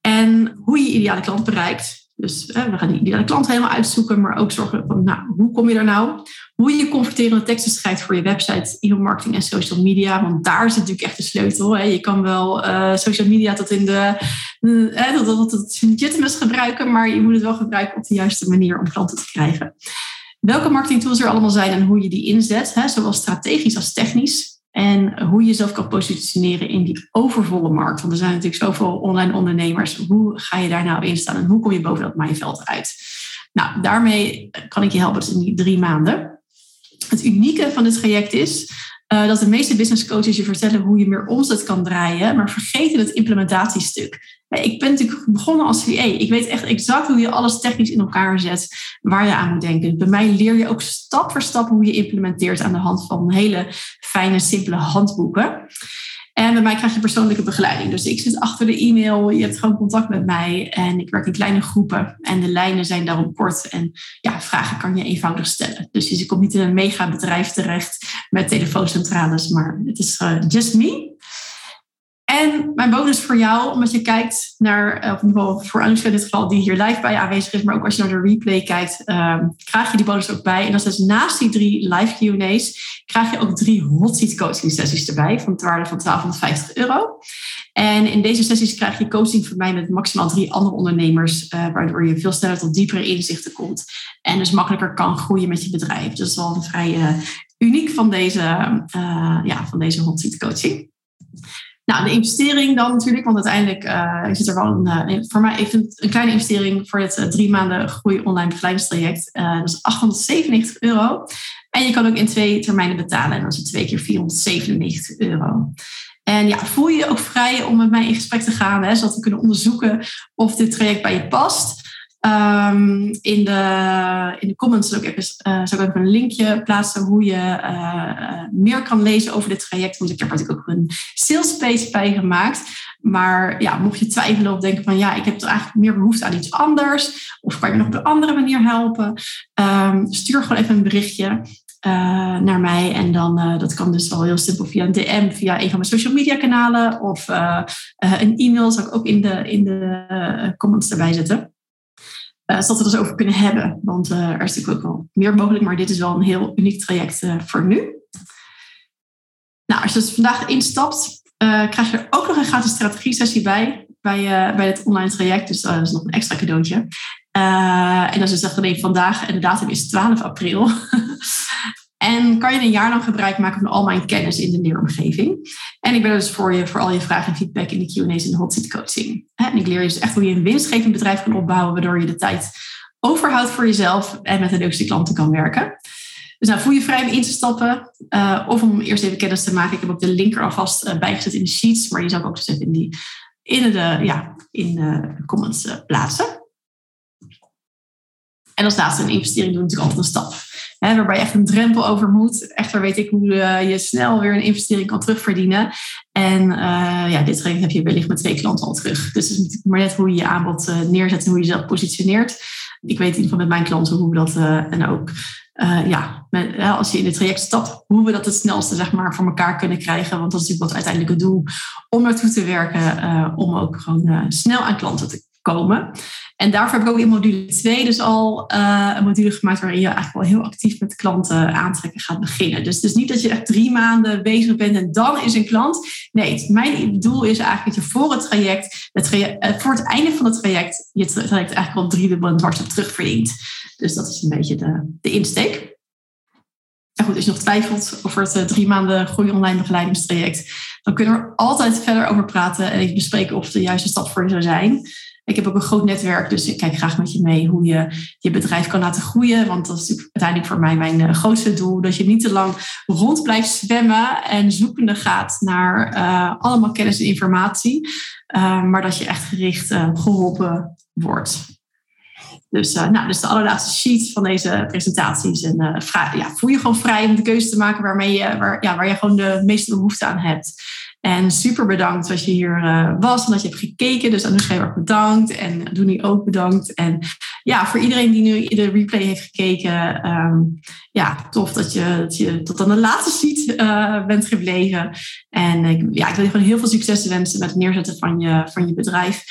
En hoe je ideale klant bereikt. Dus we gaan die ideale klant helemaal uitzoeken, maar ook zorgen van, nou, hoe kom je er nou? Hoe je converterende teksten schrijft voor je website, e-mail marketing en social media. Want daar zit natuurlijk echt de sleutel. Hè. Je kan wel uh, social media tot in de tot, tot legitimus gebruiken, maar je moet het wel gebruiken op de juiste manier om klanten te krijgen. Welke marketingtools er allemaal zijn en hoe je die inzet, hè, zowel strategisch als technisch. En hoe je jezelf kan positioneren in die overvolle markt. Want er zijn natuurlijk zoveel online ondernemers. Hoe ga je daar nou in staan en hoe kom je boven dat mijnveld uit? Nou, daarmee kan ik je helpen in die drie maanden. Het unieke van dit traject is uh, dat de meeste business coaches je vertellen hoe je meer omzet kan draaien, maar vergeten het implementatiestuk. Ik ben natuurlijk begonnen als VA. Ik weet echt exact hoe je alles technisch in elkaar zet, waar je aan moet denken. Bij mij leer je ook stap voor stap hoe je implementeert aan de hand van hele fijne, simpele handboeken. En bij mij krijg je persoonlijke begeleiding. Dus ik zit achter de e-mail, je hebt gewoon contact met mij en ik werk in kleine groepen. En de lijnen zijn daarom kort en ja, vragen kan je eenvoudig stellen. Dus je komt niet in een mega bedrijf terecht met telefooncentrales, maar het is uh, just me. En mijn bonus voor jou, omdat je kijkt naar, eh, of in voor Anoushka in dit geval, die hier live bij aanwezig is, maar ook als je naar de replay kijkt, uh, krijg je die bonus ook bij. En dat is naast die drie live Q&A's, krijg je ook drie hot seat coaching sessies erbij, van het waarde van 1250 euro. En in deze sessies krijg je coaching van mij met maximaal drie andere ondernemers, uh, waardoor je veel sneller tot diepere inzichten komt. En dus makkelijker kan groeien met je bedrijf. Dus dat is wel vrij uh, uniek van deze, ja, van deze hot seat coaching. Nou, de investering dan natuurlijk, want uiteindelijk uh, zit er wel een, uh, voor mij even een kleine investering voor het uh, drie maanden groei online begeleidingstraject. dat is 897 euro. En je kan ook in twee termijnen betalen en dat is het twee keer 497 euro. En ja, voel je je ook vrij om met mij in gesprek te gaan, hè, zodat we kunnen onderzoeken of dit traject bij je past. Um, in, de, in de comments zal ik, even, uh, zal ik even een linkje plaatsen hoe je uh, meer kan lezen over dit traject. Want ik heb er natuurlijk ook een sales page gemaakt. Maar ja, mocht je twijfelen of denken van ja, ik heb toch eigenlijk meer behoefte aan iets anders. Of kan je nog op een andere manier helpen? Um, stuur gewoon even een berichtje. Uh, naar mij. En dan, dat kan dus wel heel simpel via een DM, via een van mijn social media kanalen of een e-mail zal ik ook in de, in de comments erbij zetten. Uh, zodat we het dus over kunnen hebben. Want uh, er is natuurlijk ook wel meer mogelijk, maar dit is wel een heel uniek traject uh, voor nu. Nou, als je dus vandaag instapt, krijg je er ook nog een gratis strategie-sessie bij, bij, bij het online traject. Dus dat is nog een extra cadeautje. en dat is dus echt vandaag en de datum is 12 april. En kan je een jaar lang gebruik maken van al mijn kennis in de leeromgeving. En ik ben dus voor je voor al je vragen en feedback in de Q&A's en de hot seat coaching. En ik leer je dus echt hoe je een winstgevend bedrijf kan opbouwen, waardoor je de tijd overhoudt voor jezelf en met de leukste klanten kan werken. Dus nou, voel je vrij om in te stappen uh, of om eerst even kennis te maken. Ik heb ook de link er alvast uh, bijgezet in de sheets, maar die zal ik ook zetten in, die, in, de, ja, in de comments uh, plaatsen. En als laatste een investering doen natuurlijk altijd een stap. Waarbij je echt een drempel over moet. Echter weet ik hoe uh, je snel weer een investering kan terugverdienen. En uh, ja, dit traject heb je wellicht met twee klanten al terug. Dus het is maar net hoe je je aanbod uh, neerzet en hoe je jezelf positioneert. Ik weet in ieder geval met mijn klanten hoe we dat en ook ja, als je in het traject stapt, hoe we dat het snelste zeg maar, voor elkaar kunnen krijgen. Want dat is natuurlijk wat uiteindelijk het doel om naartoe te werken, om ook gewoon snel aan klanten te komen. En daarvoor heb ik ook in module 2 dus al uh, een module gemaakt waarin je eigenlijk wel heel actief met klanten aantrekken gaat beginnen. Dus het is niet dat je echt drie maanden bezig bent en dan is een klant. Nee, mijn doel is eigenlijk dat je voor het traject, eh, voor het einde van het traject, je traject eigenlijk al drie dubbel dwars op terugverdient. Dus dat is een beetje de, de insteek. En goed, als je nog twijfelt over het uh, drie maanden groei online begeleidingstraject, dan kunnen we er altijd verder over praten en even bespreken of de juiste stap voor je zou zijn. Ik heb ook een groot netwerk, dus ik kijk graag met je mee hoe je je bedrijf kan laten groeien. Want dat is uiteindelijk voor mij mijn uh, grootste doel. Dat je niet te lang rond blijft zwemmen en zoekende gaat naar uh, allemaal kennis en informatie. Uh, maar dat je echt gericht geholpen wordt. Dus, nou, dus de allerlaatste sheet van deze presentatie is een, uh, ja, voel je gewoon vrij om de keuze te maken waarmee je, waar, ja, waar je gewoon de meeste behoefte aan hebt. En super bedankt dat je hier uh, was en dat je hebt gekeken. Dus Anoushka heel erg bedankt. En Doenie ook bedankt. En ja, voor iedereen die nu de replay heeft gekeken. Um, ja, tof dat je, dat je tot aan de laatste sheet uh, bent gebleven. En ik, ja, ik wil je gewoon heel veel succes wensen met het neerzetten van je, van je bedrijf.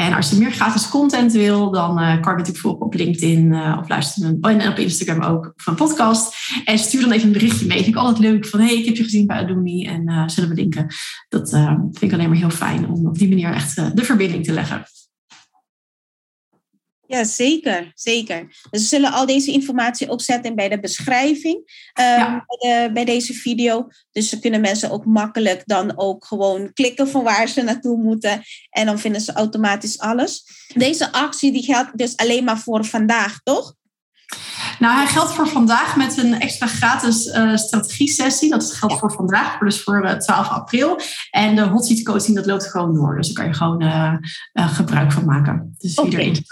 En als je meer gratis content wil, dan uh, kan je natuurlijk volgen op LinkedIn uh, of luisteren en op Instagram ook van podcast. En stuur dan even een berichtje mee. Vind ik altijd leuk van hey, ik heb je gezien bij Adooni en uh, zullen we linken. Dat vind ik alleen maar heel fijn om op die manier echt de verbinding te leggen. Ja, zeker, zeker. Dus we zullen al deze informatie opzetten bij de beschrijving um, ja. bij, de, bij, deze video. Dus dan kunnen mensen ook makkelijk dan ook gewoon klikken van waar ze naartoe moeten. En dan vinden ze automatisch alles. Deze actie die geldt dus alleen maar voor vandaag, toch? Nou, hij geldt voor vandaag met een extra gratis uh, strategie-sessie. Dat geldt voor vandaag, dus voor uh, 12 april. En de hot seat coaching, dat loopt gewoon door. Dus daar kan je gewoon uh, gebruik van maken. Dus okay. iedereen...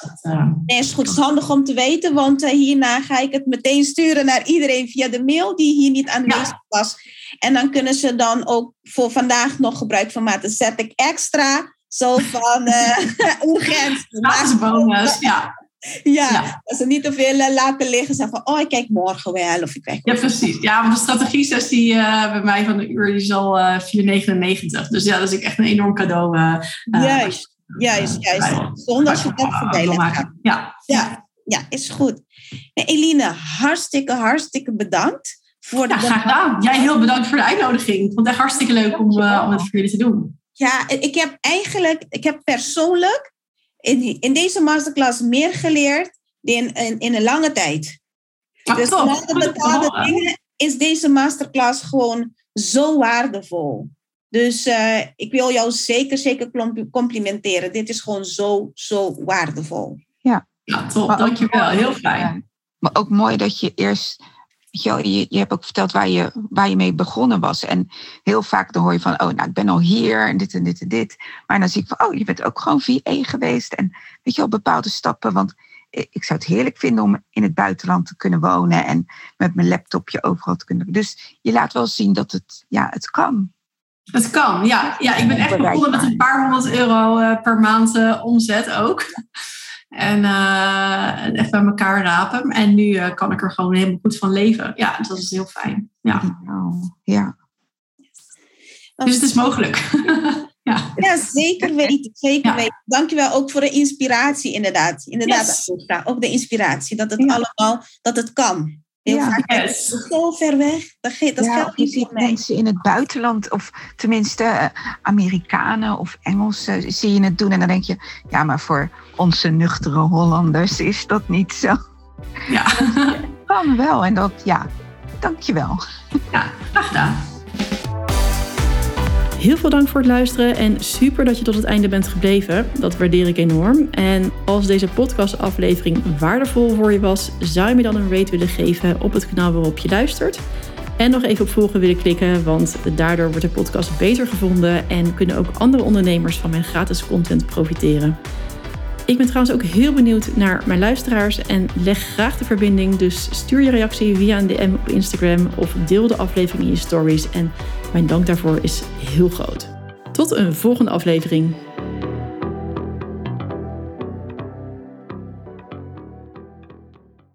nee, is goed. Het is handig om te weten, want hierna ga ik het meteen sturen naar iedereen via de mail die hier niet aanwezig ja. was. En dan kunnen ze dan ook voor vandaag nog gebruik van maken. Zet ik extra zo van urgent. Gratis bonus, ja. Ja, ja, dat ze niet te veel uh, laten liggen. Zeggen van, oh, ik kijk morgen wel. Of ik kijk ja, precies. Ja, maar de strategie-sessie uh, bij mij van de uur die is al uh, 4,99. Dus ja, dat is echt een enorm cadeau. Uh, juist, juist, juist. Zonder dat je voordelig gaat. Ja. ja, ja, is goed. En Eline, hartstikke, hartstikke bedankt. Voor de ja, graag gedaan. Jij heel bedankt voor de uitnodiging. Ik vond het echt hartstikke leuk om, om het voor jullie te doen. Ja, ik heb eigenlijk, ik heb persoonlijk in, in deze masterclass meer geleerd dan in, in een lange tijd. Ah, dus bepaalde dingen is deze masterclass gewoon zo waardevol. Dus uh, ik wil jou zeker, zeker complimenteren. Dit is gewoon zo, zo waardevol. Ja, ja top. Dankjewel. Heel fijn. Maar ook mooi dat je eerst je, je hebt ook verteld waar je, waar je mee begonnen was. En heel vaak dan hoor je van, oh, nou, ik ben al hier en dit en dit en dit. Maar dan zie ik van, oh, je bent ook gewoon VA geweest. En weet je wel, bepaalde stappen. Want ik zou het heerlijk vinden om in het buitenland te kunnen wonen. En met mijn laptopje overal te kunnen. Dus je laat wel zien dat het, ja, het kan. Het kan, ja. ja ik ben echt begonnen met een paar honderd euro eh, per maand uh, omzet ook. En uh, echt bij elkaar rapen. En nu uh, kan ik er gewoon helemaal goed van leven. Ja, dat is heel fijn. Ja. ja. Dus het is mogelijk. ja. ja, zeker weten. Zeker ja. weten. Dankjewel ook voor de inspiratie, inderdaad. Inderdaad, yes. ook de inspiratie. Dat het allemaal, dat het kan. Heel ja, vaak yes. zo ver weg. Dat, dat ja, geldt je ziet mensen in het buitenland, of tenminste uh, Amerikanen of Engelsen, zie je het doen. En dan denk je, ja, maar voor onze nuchtere Hollanders is dat niet zo. Ja. Kan wel. En dat, ja, dankjewel. Ja, graag gedaan. Heel veel dank voor het luisteren en super dat je tot het einde bent gebleven. Dat waardeer ik enorm. En als deze podcastaflevering waardevol voor je was, zou je me dan een rate willen geven op het kanaal waarop je luistert. En nog even op volgen willen klikken, want daardoor wordt de podcast beter gevonden en kunnen ook andere ondernemers van mijn gratis content profiteren. Ik ben trouwens ook heel benieuwd naar mijn luisteraars en leg graag de verbinding. Dus stuur je reactie via een DM op Instagram of deel de aflevering in je stories. En mijn dank daarvoor is heel groot. Tot een volgende aflevering.